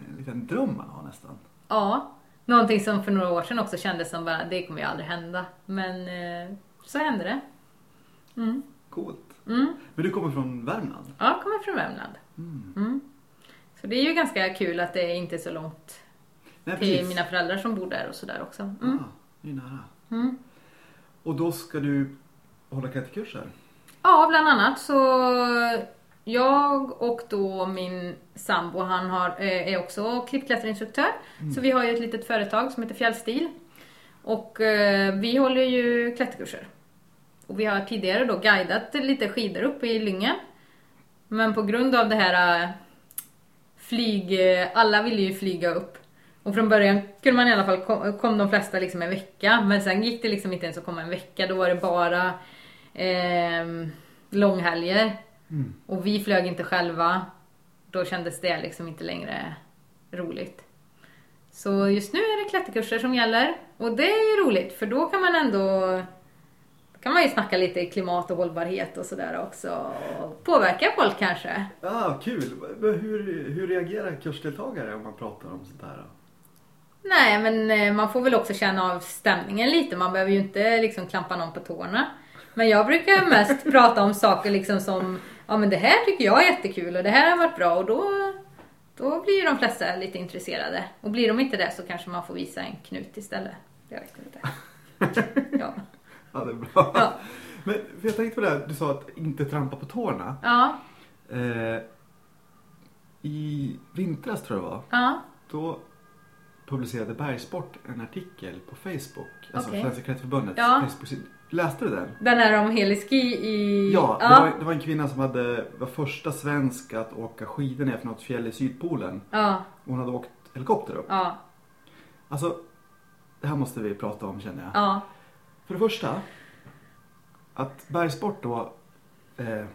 en liten dröm man har nästan. ja. Någonting som för några år sedan också kändes som bara, det kommer ju aldrig hända. Men eh, så hände det. Mm. Coolt. Mm. Men du kommer från Värmland? Ja, jag kommer från Värmland. Mm. Mm. Så det är ju ganska kul att det inte är så långt Nej, till precis. mina föräldrar som bor där och sådär också. Mm. Ah, det är nära. Mm. Och då ska du hålla klätterkurser? Ja, bland annat så jag och då min sambo, han har, eh, är också klippklätterinstruktör. Så vi har ju ett litet företag som heter Fjällstil. Och eh, vi håller ju klätterkurser. Och vi har tidigare då guidat lite skidor uppe i Lyngen. Men på grund av det här eh, flyg, eh, alla ville ju flyga upp. Och från början kunde man i alla fall, kom, kom de flesta liksom en vecka. Men sen gick det liksom inte ens att komma en vecka. Då var det bara eh, långhelger. Mm. Och vi flög inte själva. Då kändes det liksom inte längre roligt. Så just nu är det klätterkurser som gäller. Och det är ju roligt för då kan man ändå då kan man ju snacka lite klimat och hållbarhet och sådär också. Och påverka folk kanske. Ah, kul! Hur, hur reagerar kursdeltagare om man pratar om sånt här? Nej, men eh, man får väl också känna av stämningen lite. Man behöver ju inte liksom klampa någon på tårna. Men jag brukar mest prata om saker liksom som, ja men det här tycker jag är jättekul och det här har varit bra och då, då blir ju de flesta lite intresserade. Och blir de inte det så kanske man får visa en knut istället. Jag vet inte. Ja. Ja, det är bra. Ja. Men för jag tänkte på det här, du sa att inte trampa på tårna. Ja, Eh, I vintras tror jag det var, ja, då publicerade Bergsport en artikel på Facebook. Alltså Okej. Svenska Klätterförbundets Ja. Facebook. Läste du den? den är om heliski i... Ja, det, Var, det var en kvinna som hade, var första svensk att åka skidor ner för något fjäll i Sydpolen. ja, Hon hade åkt helikopter upp. ja, Alltså, det här måste vi prata om känner jag. ja, För det första, att Bergsport då, eh,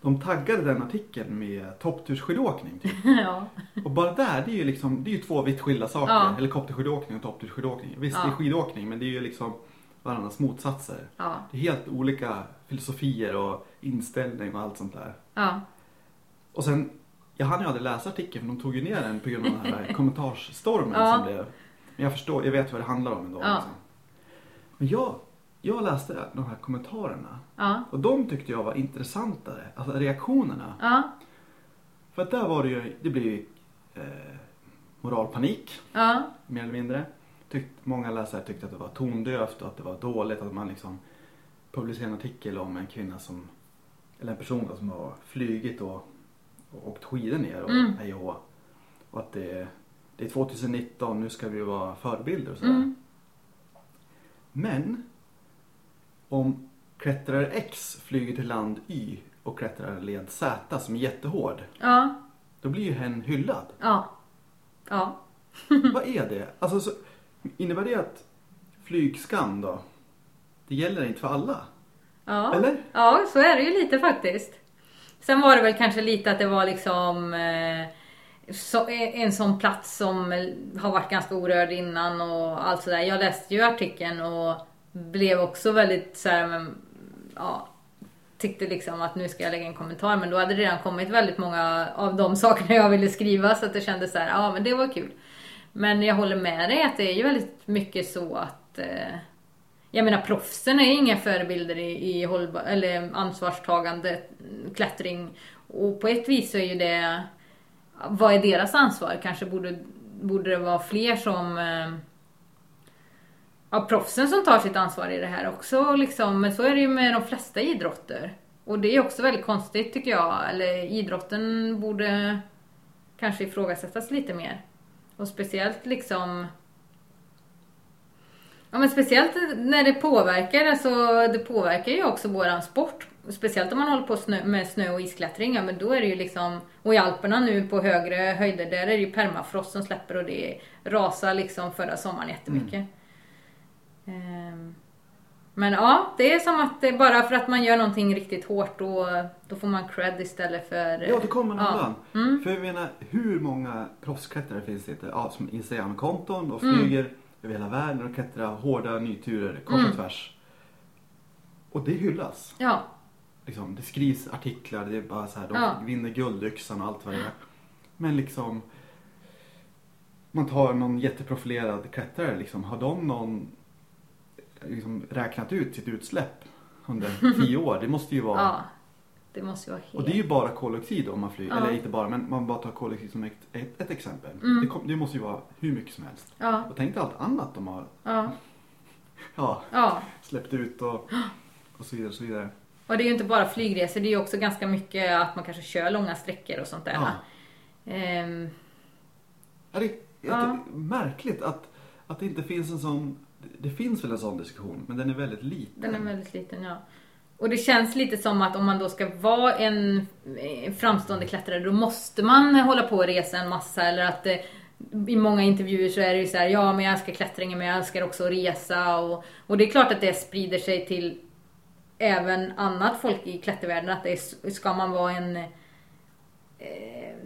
de taggade den artikeln med topptursskidåkning. Typ. ja, Och bara där, det är ju liksom, det är ju två vitt skilda saker. Ja. Helikopterskidåkning och topptursskidåkning. Visst, Ja. det är skidåkning, men det är ju liksom varandras motsatser. ja, Det är helt olika filosofier och inställning och allt sånt där. ja, Och sen, jag hann ju aldrig läsa artikeln för de tog ju ner den på grund av den här kommentarsstormen Ja. som blev. Men jag förstår, jag vet vad det handlar om ändå. Ja. Liksom. Men jag, jag läste de här kommentarerna ja, och de tyckte jag var intressantare. Alltså reaktionerna. ja, För att där var det ju, det blev ju eh, moralpanik ja, mer eller mindre. Tyckt, många läsare tyckte att det var tondövt och att det var dåligt att man liksom publicerade en artikel om en kvinna som, eller en person som har flygit och, och åkt skidor ner och Mm. hej. Och att det, det är 2019, nu ska vi vara förebilder och sådär. mm, Men om klättrare X flyger till land Y och klättrar led Z som är jättehård, ja, då blir ju hen hyllad. ja, ja. Vad är det? Alltså, så, innebär det att flygskam då, det gäller inte för alla? Ja. Eller? ja, så är det ju lite faktiskt. Sen var det väl kanske lite att det var liksom eh, så, eh, en sån plats som eh, har varit ganska orörd innan och allt sådär. Jag läste ju artikeln och blev också väldigt så här, men, ja, tyckte liksom att nu ska jag lägga en kommentar men då hade det redan kommit väldigt många av de sakerna jag ville skriva så att det kändes så här, ja men det var kul. Men jag håller med dig att det är ju väldigt mycket så att eh, jag menar proffsen är inga förebilder i, i hållbar, eller ansvarstagande klättring. Och på ett vis så är ju det, vad är deras ansvar? Kanske borde, borde det vara fler som eh, ja, proffsen som tar sitt ansvar i det här också. Liksom. Men så är det ju med de flesta idrotter. Och det är också väldigt konstigt tycker jag. Eller idrotten borde kanske ifrågasättas lite mer. Och speciellt liksom Ja men speciellt när det påverkar, alltså det påverkar ju också våran sport. Speciellt om man håller på snö, med snö och isklättring, ja men då är det ju liksom, och i Alperna nu på högre höjder, där är det ju permafrost som släpper och det rasar liksom förra sommaren jättemycket. Mm. Ehm, men ja, det är som att det bara för att man gör någonting riktigt hårt då, då får man cred istället för... Ja, det kommer man undan. Ja. Mm. För jag menar, hur många proffsklättrare finns det inte? Ja, som Instagram-konton och flyger mm. över hela världen och klättrar hårda nyturer kors och mm. tvärs. Och det hyllas. Ja. Liksom, det skrivs artiklar, det är bara så här, de ja. vinner guldyxan och allt vad det är. Men liksom, man tar någon jätteprofilerad klättrare, liksom, har de någon liksom räknat ut sitt utsläpp under tio år. Det måste ju vara... Ja, det måste ju vara helt... Och det är ju bara koldioxid om man flyger. Ja. Eller inte bara, men man bara tar koldioxid som ett, ett, ett exempel. Mm. Det, kom, det, måste ju vara hur mycket som helst. Ja. Och tänk dig allt annat de har ja. ja, släppt ut och, och så vidare. Och så vidare. Och det är ju inte bara flygresor, det är ju också ganska mycket att man kanske kör långa sträckor och sånt där. Ja. Um, ja, det är ja. märkligt att, att det inte finns en sån det finns väl en sån diskussion, men den är väldigt liten. Den är väldigt liten, ja. Och det känns lite som att om man då ska vara en framstående klättrare, då måste man hålla på och resa en massa. Eller att det, i många intervjuer så är det ju så här, ja men jag älskar klättringen men jag älskar också att resa. Och, och det är klart att det sprider sig till även annat folk i klättervärlden. Att det är, ska man vara en eh,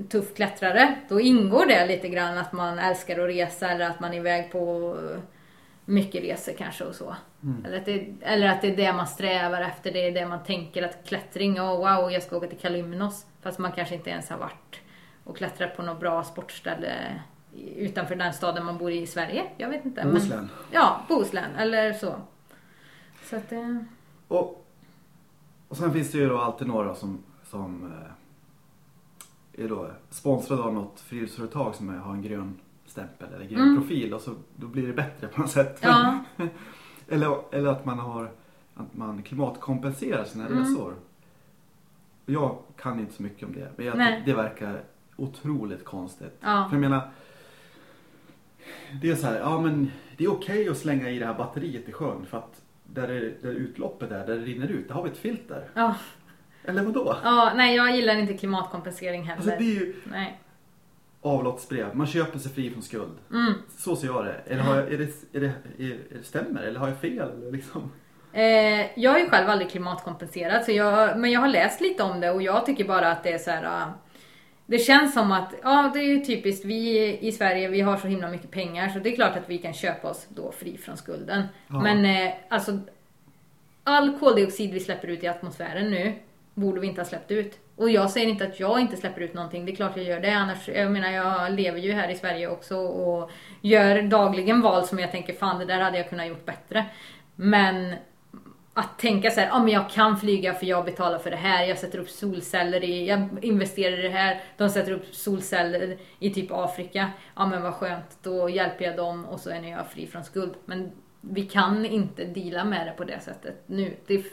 tuff klättrare, då ingår det lite grann att man älskar att resa eller att man är iväg på mycket resor kanske och så. Mm. Eller, att det, eller att det är det man strävar efter, det är det man tänker att klättring, oh wow, jag ska åka till Kalymnos. Fast man kanske inte ens har varit och klättrat på något bra sportställe utanför den staden man bor i i Sverige. Jag vet inte. Bohuslän. Men, ja, Bohuslän eller så. Så att eh... och, och sen finns det ju då alltid några som, som eh, är då sponsrade av något friluftsföretag som har en grön stämpel eller grön mm. profil och så då blir det bättre på något sätt. Ja. eller, eller att man har att man klimatkompenserar sina mm. resor. Jag kan inte så mycket om det men jag, det, det verkar otroligt konstigt. Ja. För jag menar det är så här, ja men det är okej okay att slänga i det här batteriet i sjön för att där, det, där utloppet är, där det rinner ut, där har vi ett filter. Ja. Eller vadå? Ja, nej jag gillar inte klimatkompensering heller. Alltså det är ju, nej avlottsbrev. Man köper sig fri från skuld. Mm. Så ser jag det. Eller har jag, är det, är det, är det stämmer eller har jag fel? Eller liksom? eh, jag har ju själv aldrig klimatkompenserat, så jag, men jag har läst lite om det och jag tycker bara att det är så här. Det känns som att, ja det är ju typiskt, vi i Sverige vi har så himla mycket pengar så det är klart att vi kan köpa oss då fri från skulden. Ja. Men eh, alltså all koldioxid vi släpper ut i atmosfären nu borde vi inte ha släppt ut. Och jag säger inte att jag inte släpper ut någonting, det är klart jag gör det. Annars, jag menar jag lever ju här i Sverige också och gör dagligen val som jag tänker fan det där hade jag kunnat gjort bättre. Men att tänka så här, ja men jag kan flyga för jag betalar för det här, jag sätter upp solceller i, jag investerar i det här, de sätter upp solceller i typ Afrika. Ja men vad skönt, då hjälper jag dem och så är jag fri från skuld. Men vi kan inte deala med det på det sättet nu. Det,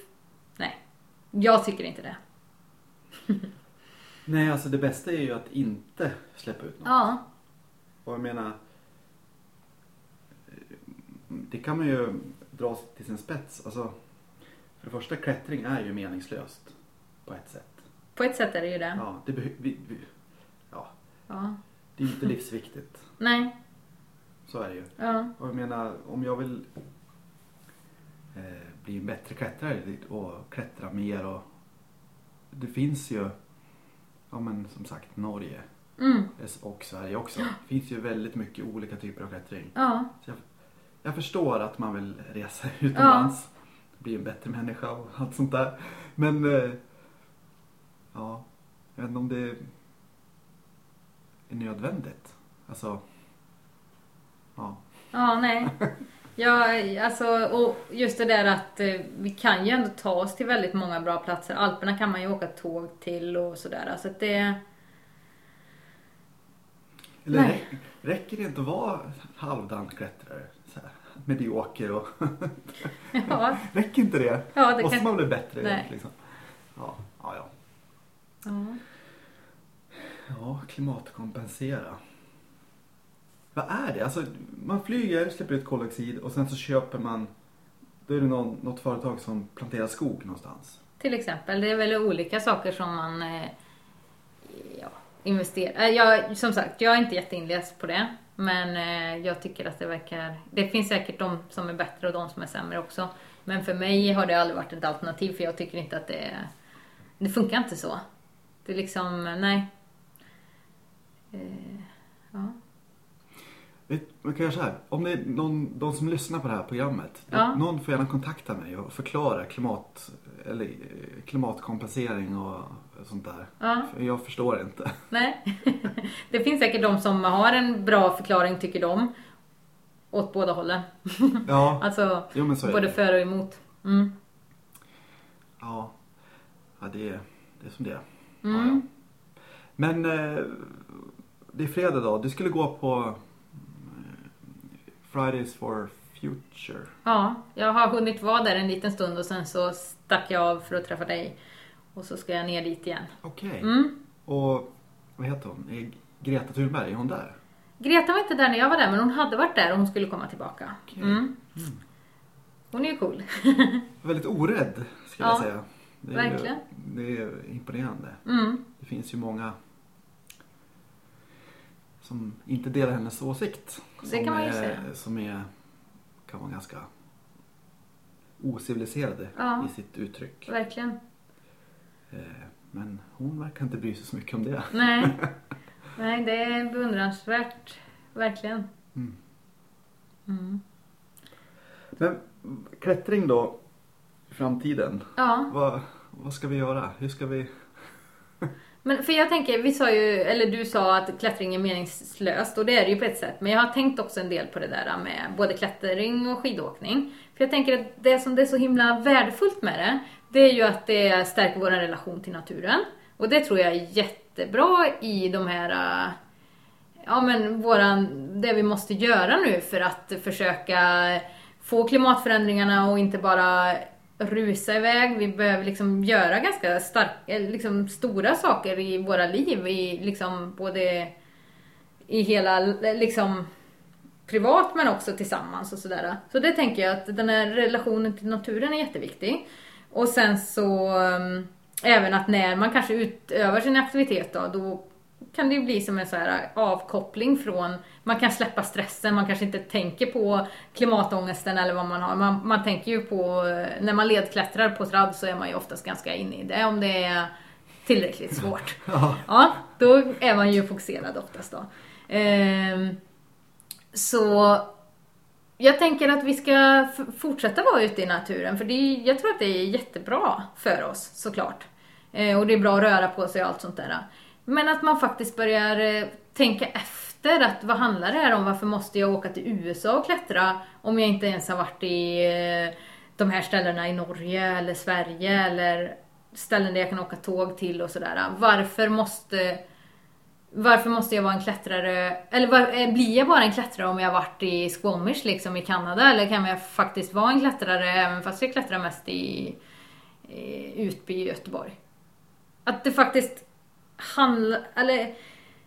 nej, jag tycker inte det. Nej, alltså det bästa är ju att inte släppa ut något. Ja. Och jag menar, det kan man ju dra till sin spets. Alltså, för det första, klättring är ju meningslöst på ett sätt. På ett sätt är det ju det. Ja, det, vi, vi, ja. ja. det är inte livsviktigt. Nej. Så är det ju. Ja. Och jag menar, om jag vill eh, bli en bättre klättrare och klättra mer och det finns ju, ja men som sagt Norge. Mm. och Sverige också. Det finns ju väldigt mycket olika typer av klättring. Ja. Så jag, jag förstår att man vill resa utomlands. Bli en bättre människa och allt sånt där. Men eh, ja, jag vet inte om det är nödvändigt. Alltså, ja. Ja, nej. Ja, alltså, och just det där att eh, vi kan ju ändå ta oss till väldigt många bra platser. Alperna kan man ju åka tåg till och sådär. Alltså det... Eller Nej. rä- räcker det inte att vara halvdan klättrare? Medioker och... Ja, räcker inte det? ja det Måste kan... man bli bättre? Nej. Liksom? Ja, ja, ja. Ja. Ja, klimatkompensera. Vad är det? Alltså, man flyger, släpper ut koldioxid och sen så köper man... Då är det någon, något företag som planterar skog någonstans. Till exempel. Det är väl olika saker som man eh, ja, investerar. Eh, Jag, som sagt, jag är inte jätteinläst på det. Men eh, jag tycker att det verkar... Det finns säkert de som är bättre och de som är sämre också. Men för mig har det aldrig varit ett alternativ för jag tycker inte att det... Det funkar inte så. Det är liksom, nej. Eh, ja. Man kan göra så här. Om det är någon, de som lyssnar på det här programmet. Ja. Någon får gärna kontakta mig och förklara klimat, eller, eh, klimatkompensering och sånt där. ja. Jag förstår inte. Nej. Det finns säkert de som har en bra förklaring, tycker de. Åt båda hållen. Ja, Alltså, jo både det. för och emot. Mm. Ja, ja det, är, det är som det är. Mm. Ja, ja. Men eh, det är fredag då. Du skulle gå på eh, Fridays for Future. Ja, jag har hunnit vara där en liten stund och sen så stack jag av för att träffa dig. Och så ska jag ner dit igen. Okej. Mm. Och vad heter hon? Är Greta Thunberg, är hon där? Greta var inte där när jag var där, men hon hade varit där och hon skulle komma tillbaka. Okej. Mm. Hon är ju cool. Väldigt orädd, skulle Ja, jag säga. Det är, verkligen. Det är imponerande. Mm. Det finns ju många som inte delar hennes åsikt. Det kan man ju är, säga. Som är, kan vara ganska ociviliserade Ja. i sitt uttryck. Verkligen. Eh, Men hon verkar inte bry sig så mycket om det. Nej. Nej, det är beundransvärt. Verkligen. Mm. Mm. Men klättring då, i framtiden. Ja. Vad, vad ska vi göra? Hur ska vi... Men för jag tänker, vi sa ju, eller du sa att klättring är meningslöst och det är det ju på ett sätt. Men jag har tänkt också en del på det där med både klättring och skidåkning. För jag tänker att det som det är så himla värdefullt med det, det är ju att det stärker vår relation till naturen. Och det tror jag är jättebra i de här, ja men våran, det vi måste göra nu för att försöka få klimatförändringarna och inte bara rusa iväg. Vi behöver liksom göra ganska stark, eh, liksom stora saker i våra liv, i liksom både i hela, liksom privat men också tillsammans och sådär. Så det tänker jag att den här relationen till naturen är jätteviktig. Och sen så um, även att när man kanske utövar sin aktivitet då, då kan det ju bli som en så här avkoppling från, man kan släppa stressen, man kanske inte tänker på klimatångesten eller vad man har. Man, man tänker ju på, eh, när man ledklättrar på tradd så är man ju oftast ganska inne i det om det är tillräckligt svårt. Ja. Ja, då är man ju fokuserad oftast då. Ehm, så jag tänker att vi ska fortsätta vara ute i naturen för det är, jag tror att det är jättebra för oss såklart. Eh, och det är bra att röra på sig och allt sånt där. Men att man faktiskt börjar eh, tänka efter att vad handlar det här om? Varför måste jag åka till USA och klättra om jag inte ens har varit i eh, de här ställena i Norge eller Sverige eller ställen där jag kan åka tåg till och sådär. Varför måste varför måste jag vara en klättrare, eller var, eh, blir jag bara en klättrare om jag har varit i Squamish liksom i Kanada? Eller kan jag faktiskt vara en klättrare även fast jag klättrar mest i, i Utby i Göteborg? Att det faktiskt handlar, eller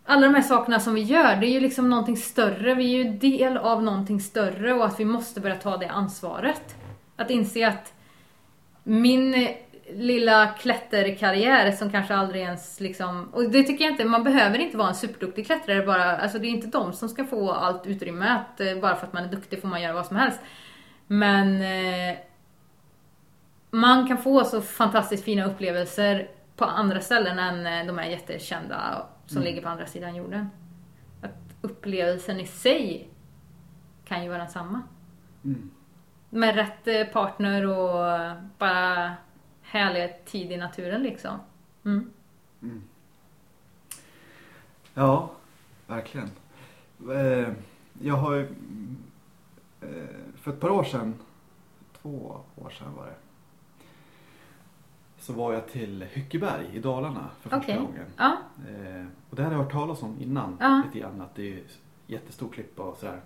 alla de här sakerna som vi gör, det är ju liksom någonting större. Vi är ju del av någonting större och att vi måste börja ta det ansvaret. Att inse att min lilla klätterkarriär som kanske aldrig ens liksom, och det tycker jag inte, man behöver inte vara en superduktig klättrare bara, alltså det är inte de som ska få allt utrymme att eh, bara för att man är duktig får man göra vad som helst. Men eh, man kan få så fantastiskt fina upplevelser på andra ställen än eh, de här jättekända som ligger på andra sidan jorden. Att upplevelsen i sig kan ju vara samma. Mm. Med rätt eh, partner och bara härlig tid i naturen liksom. Mm. Ja, verkligen. Eh, Jag har ju... eh, För ett par år sedan, två år sedan var det. Så var jag till Hyckeberg i Dalarna för första Okej. gången. Ja, Eh, Och det hade jag hört talas om innan Ja. lite grann. Att det är jättestor klippa och sådär.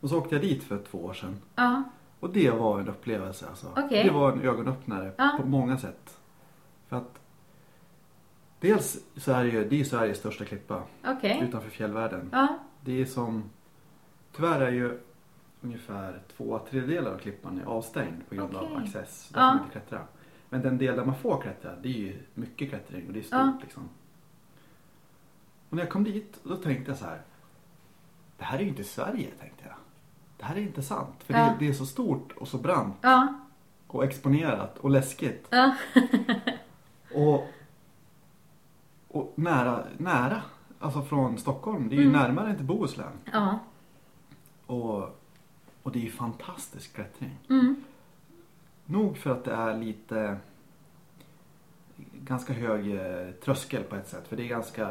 Och så åkte jag dit för två år sedan. ja, Och det var en upplevelse alltså. Okej. Det var en ögonöppnare Ja. på många sätt. För att dels så är det ju, det är Sveriges största klippa okej. utanför fjällvärlden. Ja, Det är som, tyvärr är ju ungefär två tredjedelar av klippan är avstängd på grund av Okej. access. Där får man inte klättra. Men den del där man får klättra, det är ju mycket klättring och det är stort liksom. Och när jag kom dit, då tänkte jag så här. Det här är ju inte Sverige, tänkte jag. Det här är inte sant. För Ja. det, det är så stort och så brant ja, och exponerat och läskigt. ja. Och, och nära, nära. Alltså från Stockholm. Det är ju Mm. närmare än till Bohuslän. ja. Och, och det är ju fantastisk klättring. Mm. Nog för att det är lite ganska hög eh, tröskel på ett sätt. För det är ganska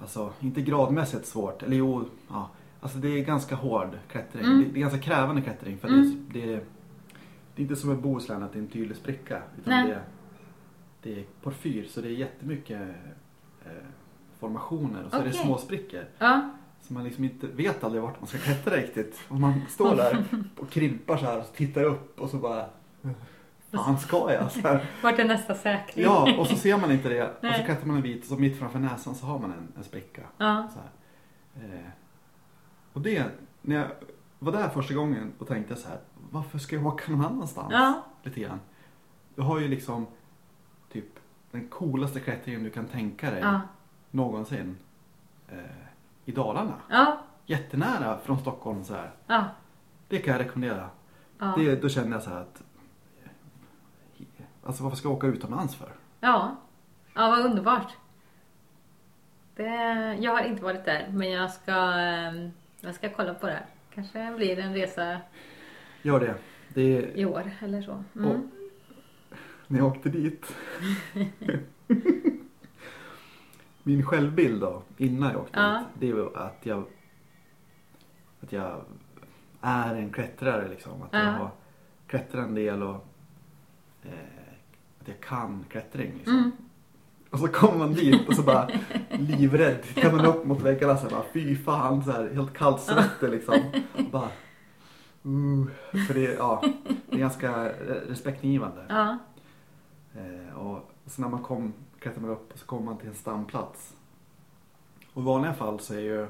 Alltså inte gradmässigt svårt. Eller jo, ja. Alltså det är ganska hård klättring. Mm. Det, det är ganska krävande klättring. För Mm. det, det, det är inte som i Bohuslän att det är en tydlig spricka. Utan Nej. det, det är porfyr så det är jättemycket eh, formationer och så är det små sprickor. ja. Så man liksom inte vet aldrig vart man ska klättra riktigt. Och man står där och krimpar så här och tittar upp och så bara Fan ska jag? Så här. Vart är nästa säkring? Ja, och så ser man inte det. Och så Nej. klättrar man en bit och så mitt framför näsan så har man en, en spricka. Ja, Så här. Eh, och det, när jag var där första gången och tänkte så här. Varför ska jag åka någon annanstans? Ja. Lite grann. Du har ju liksom typ den coolaste klättringen du kan tänka dig ja, någonsin. Eh, I Dalarna. ja, Jättenära från Stockholm så här. ja. Det kan jag rekommendera. ja. Det, då känner jag så här att Alltså varför ska jag åka utomlands för? Ja, ja vad underbart. Det, jag har inte varit där, men jag ska, ehm, jag ska kolla på det. Kanske blir en resa Gör det. det är, i år eller så. och, Mm. när jag åkte dit. Min självbild då, innan jag åkte Ja. dit. Det är ju att jag att jag är en klättrare liksom. Att jag Ja. har klättrat en del och eh, att jag kan klättring liksom. Mm. Och så kommer man dit och så bara livrädd. Tittar man upp mot väggarna så bara fy fan så här helt kallsvettig liksom. Och bara, uh, för det, ja, det är ganska re- respektingivande. Ja, Eh, och så när man kom, klättrar man upp och så kommer man till en stamplats. Och i vanliga fall så är ju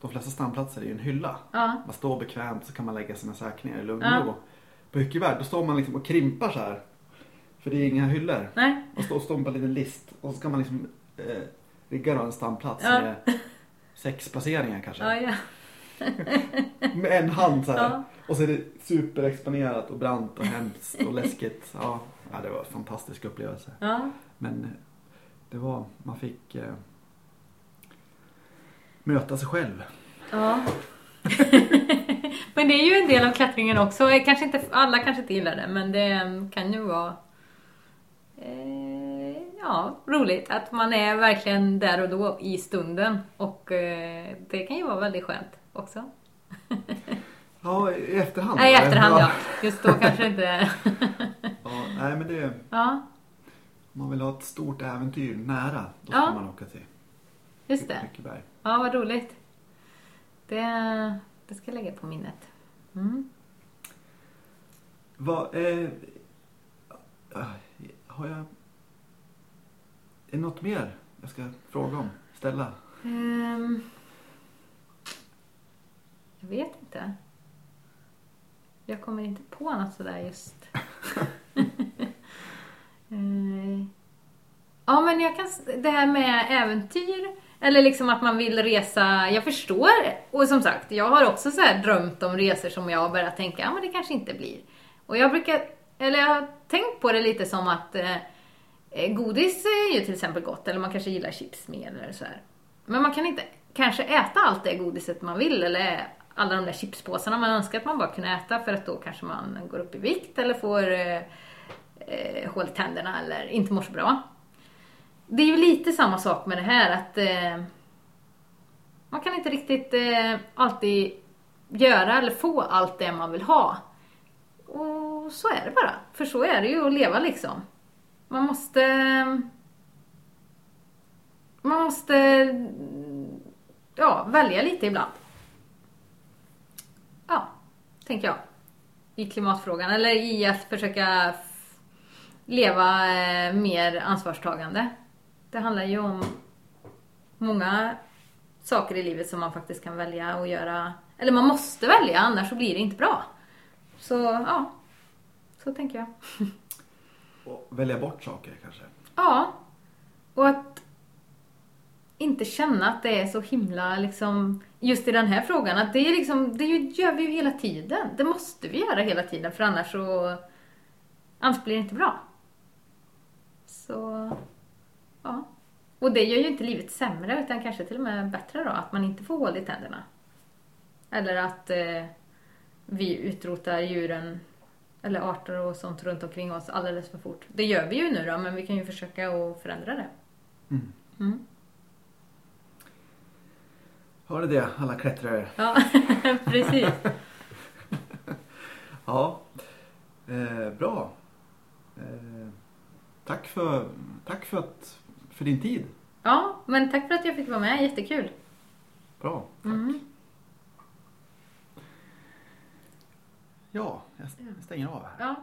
de flesta stamplatser är ju en hylla. ja, Man står bekvämt så kan man lägga sina säkringar i lugn och ro. På Hyckevärd då står man liksom och krimpar så här. För det är inga hyllor. nej, Och står och en liten list och så ska man liksom eh, rigga en stamplats Ja. med sex placeringar kanske. ja, ja. Med en hand så här. Ja. Och så är det superexponerat och brant och hemskt och läskigt. Ja, ja det var en fantastisk upplevelse. ja. Men eh, det var, man fick eh, möta sig själv. Ja. men det är ju en del av klättringen också. Kanske inte, alla kanske inte gillar det, men det eh, kan ju vara eh, ja, roligt att man är verkligen där och då i stunden. Och eh, det kan ju vara väldigt skönt också. Ja, i efterhand. Nej, i va? efterhand ja. Just då kanske inte... ja. Nej, men det, ja, om man vill ha ett stort äventyr nära, då ska Ja. man åka till just det. Ja, vad roligt. Det, det ska jag lägga på minnet. Mm. Vad, eh, eh, har jag... Är det något mer jag ska fråga om? Ställa? Ehm, jag vet inte. Jag kommer inte på något sådär just. Eh, ja, men jag kan... Det här med äventyr. Eller liksom att man vill resa. Jag förstår. Och som sagt, jag har också så här drömt om resor som jag börjat tänka, ja men det kanske inte blir. Och jag brukar... Eller jag har tänkt på det lite som att eh, eh, Godis är ju till exempel gott, eller man kanske gillar chips mer eller så här. Men man kan inte kanske äta allt det godiset man vill, eller alla de där chipspåsarna man önskar att man bara kunde äta för att då kanske man går upp i vikt eller får eh, eh, hål i tänderna eller inte mår så bra. Det är ju lite samma sak med det här att eh, man kan inte riktigt eh, alltid göra eller få allt det man vill ha. Och så är det bara. För så är det ju att leva liksom. Man måste... Man måste ja, välja lite ibland. Ja, tänker jag. I klimatfrågan. Eller i att försöka leva eh, mer ansvarstagande. Det handlar ju om många saker i livet som man faktiskt kan välja att göra. Eller man måste välja, annars så blir det inte bra. Så ja, så tänker jag. Och välja bort saker kanske. Ja, och att inte känna att det är så himla liksom just i den här frågan att det är liksom, det gör vi ju hela tiden. Det måste vi göra hela tiden för annars så annars blir det inte bra. Så, ja. Och det gör ju inte livet sämre utan kanske till och med bättre då, att man inte får hål i tänderna. Eller att eh, vi utrotar djuren eller arter och sånt runt omkring oss alldeles för fort. Det gör vi ju nu då, men vi kan ju försöka att förändra det. Mm. Mm. Hör ni det alla klättrare? Ja, precis. Ja, eh, bra. Eh, tack för, tack för, att, för din tid. Ja, men tack för att jag fick vara med. Jättekul. Bra. Mm. Ja, jag stänger av här. Ja,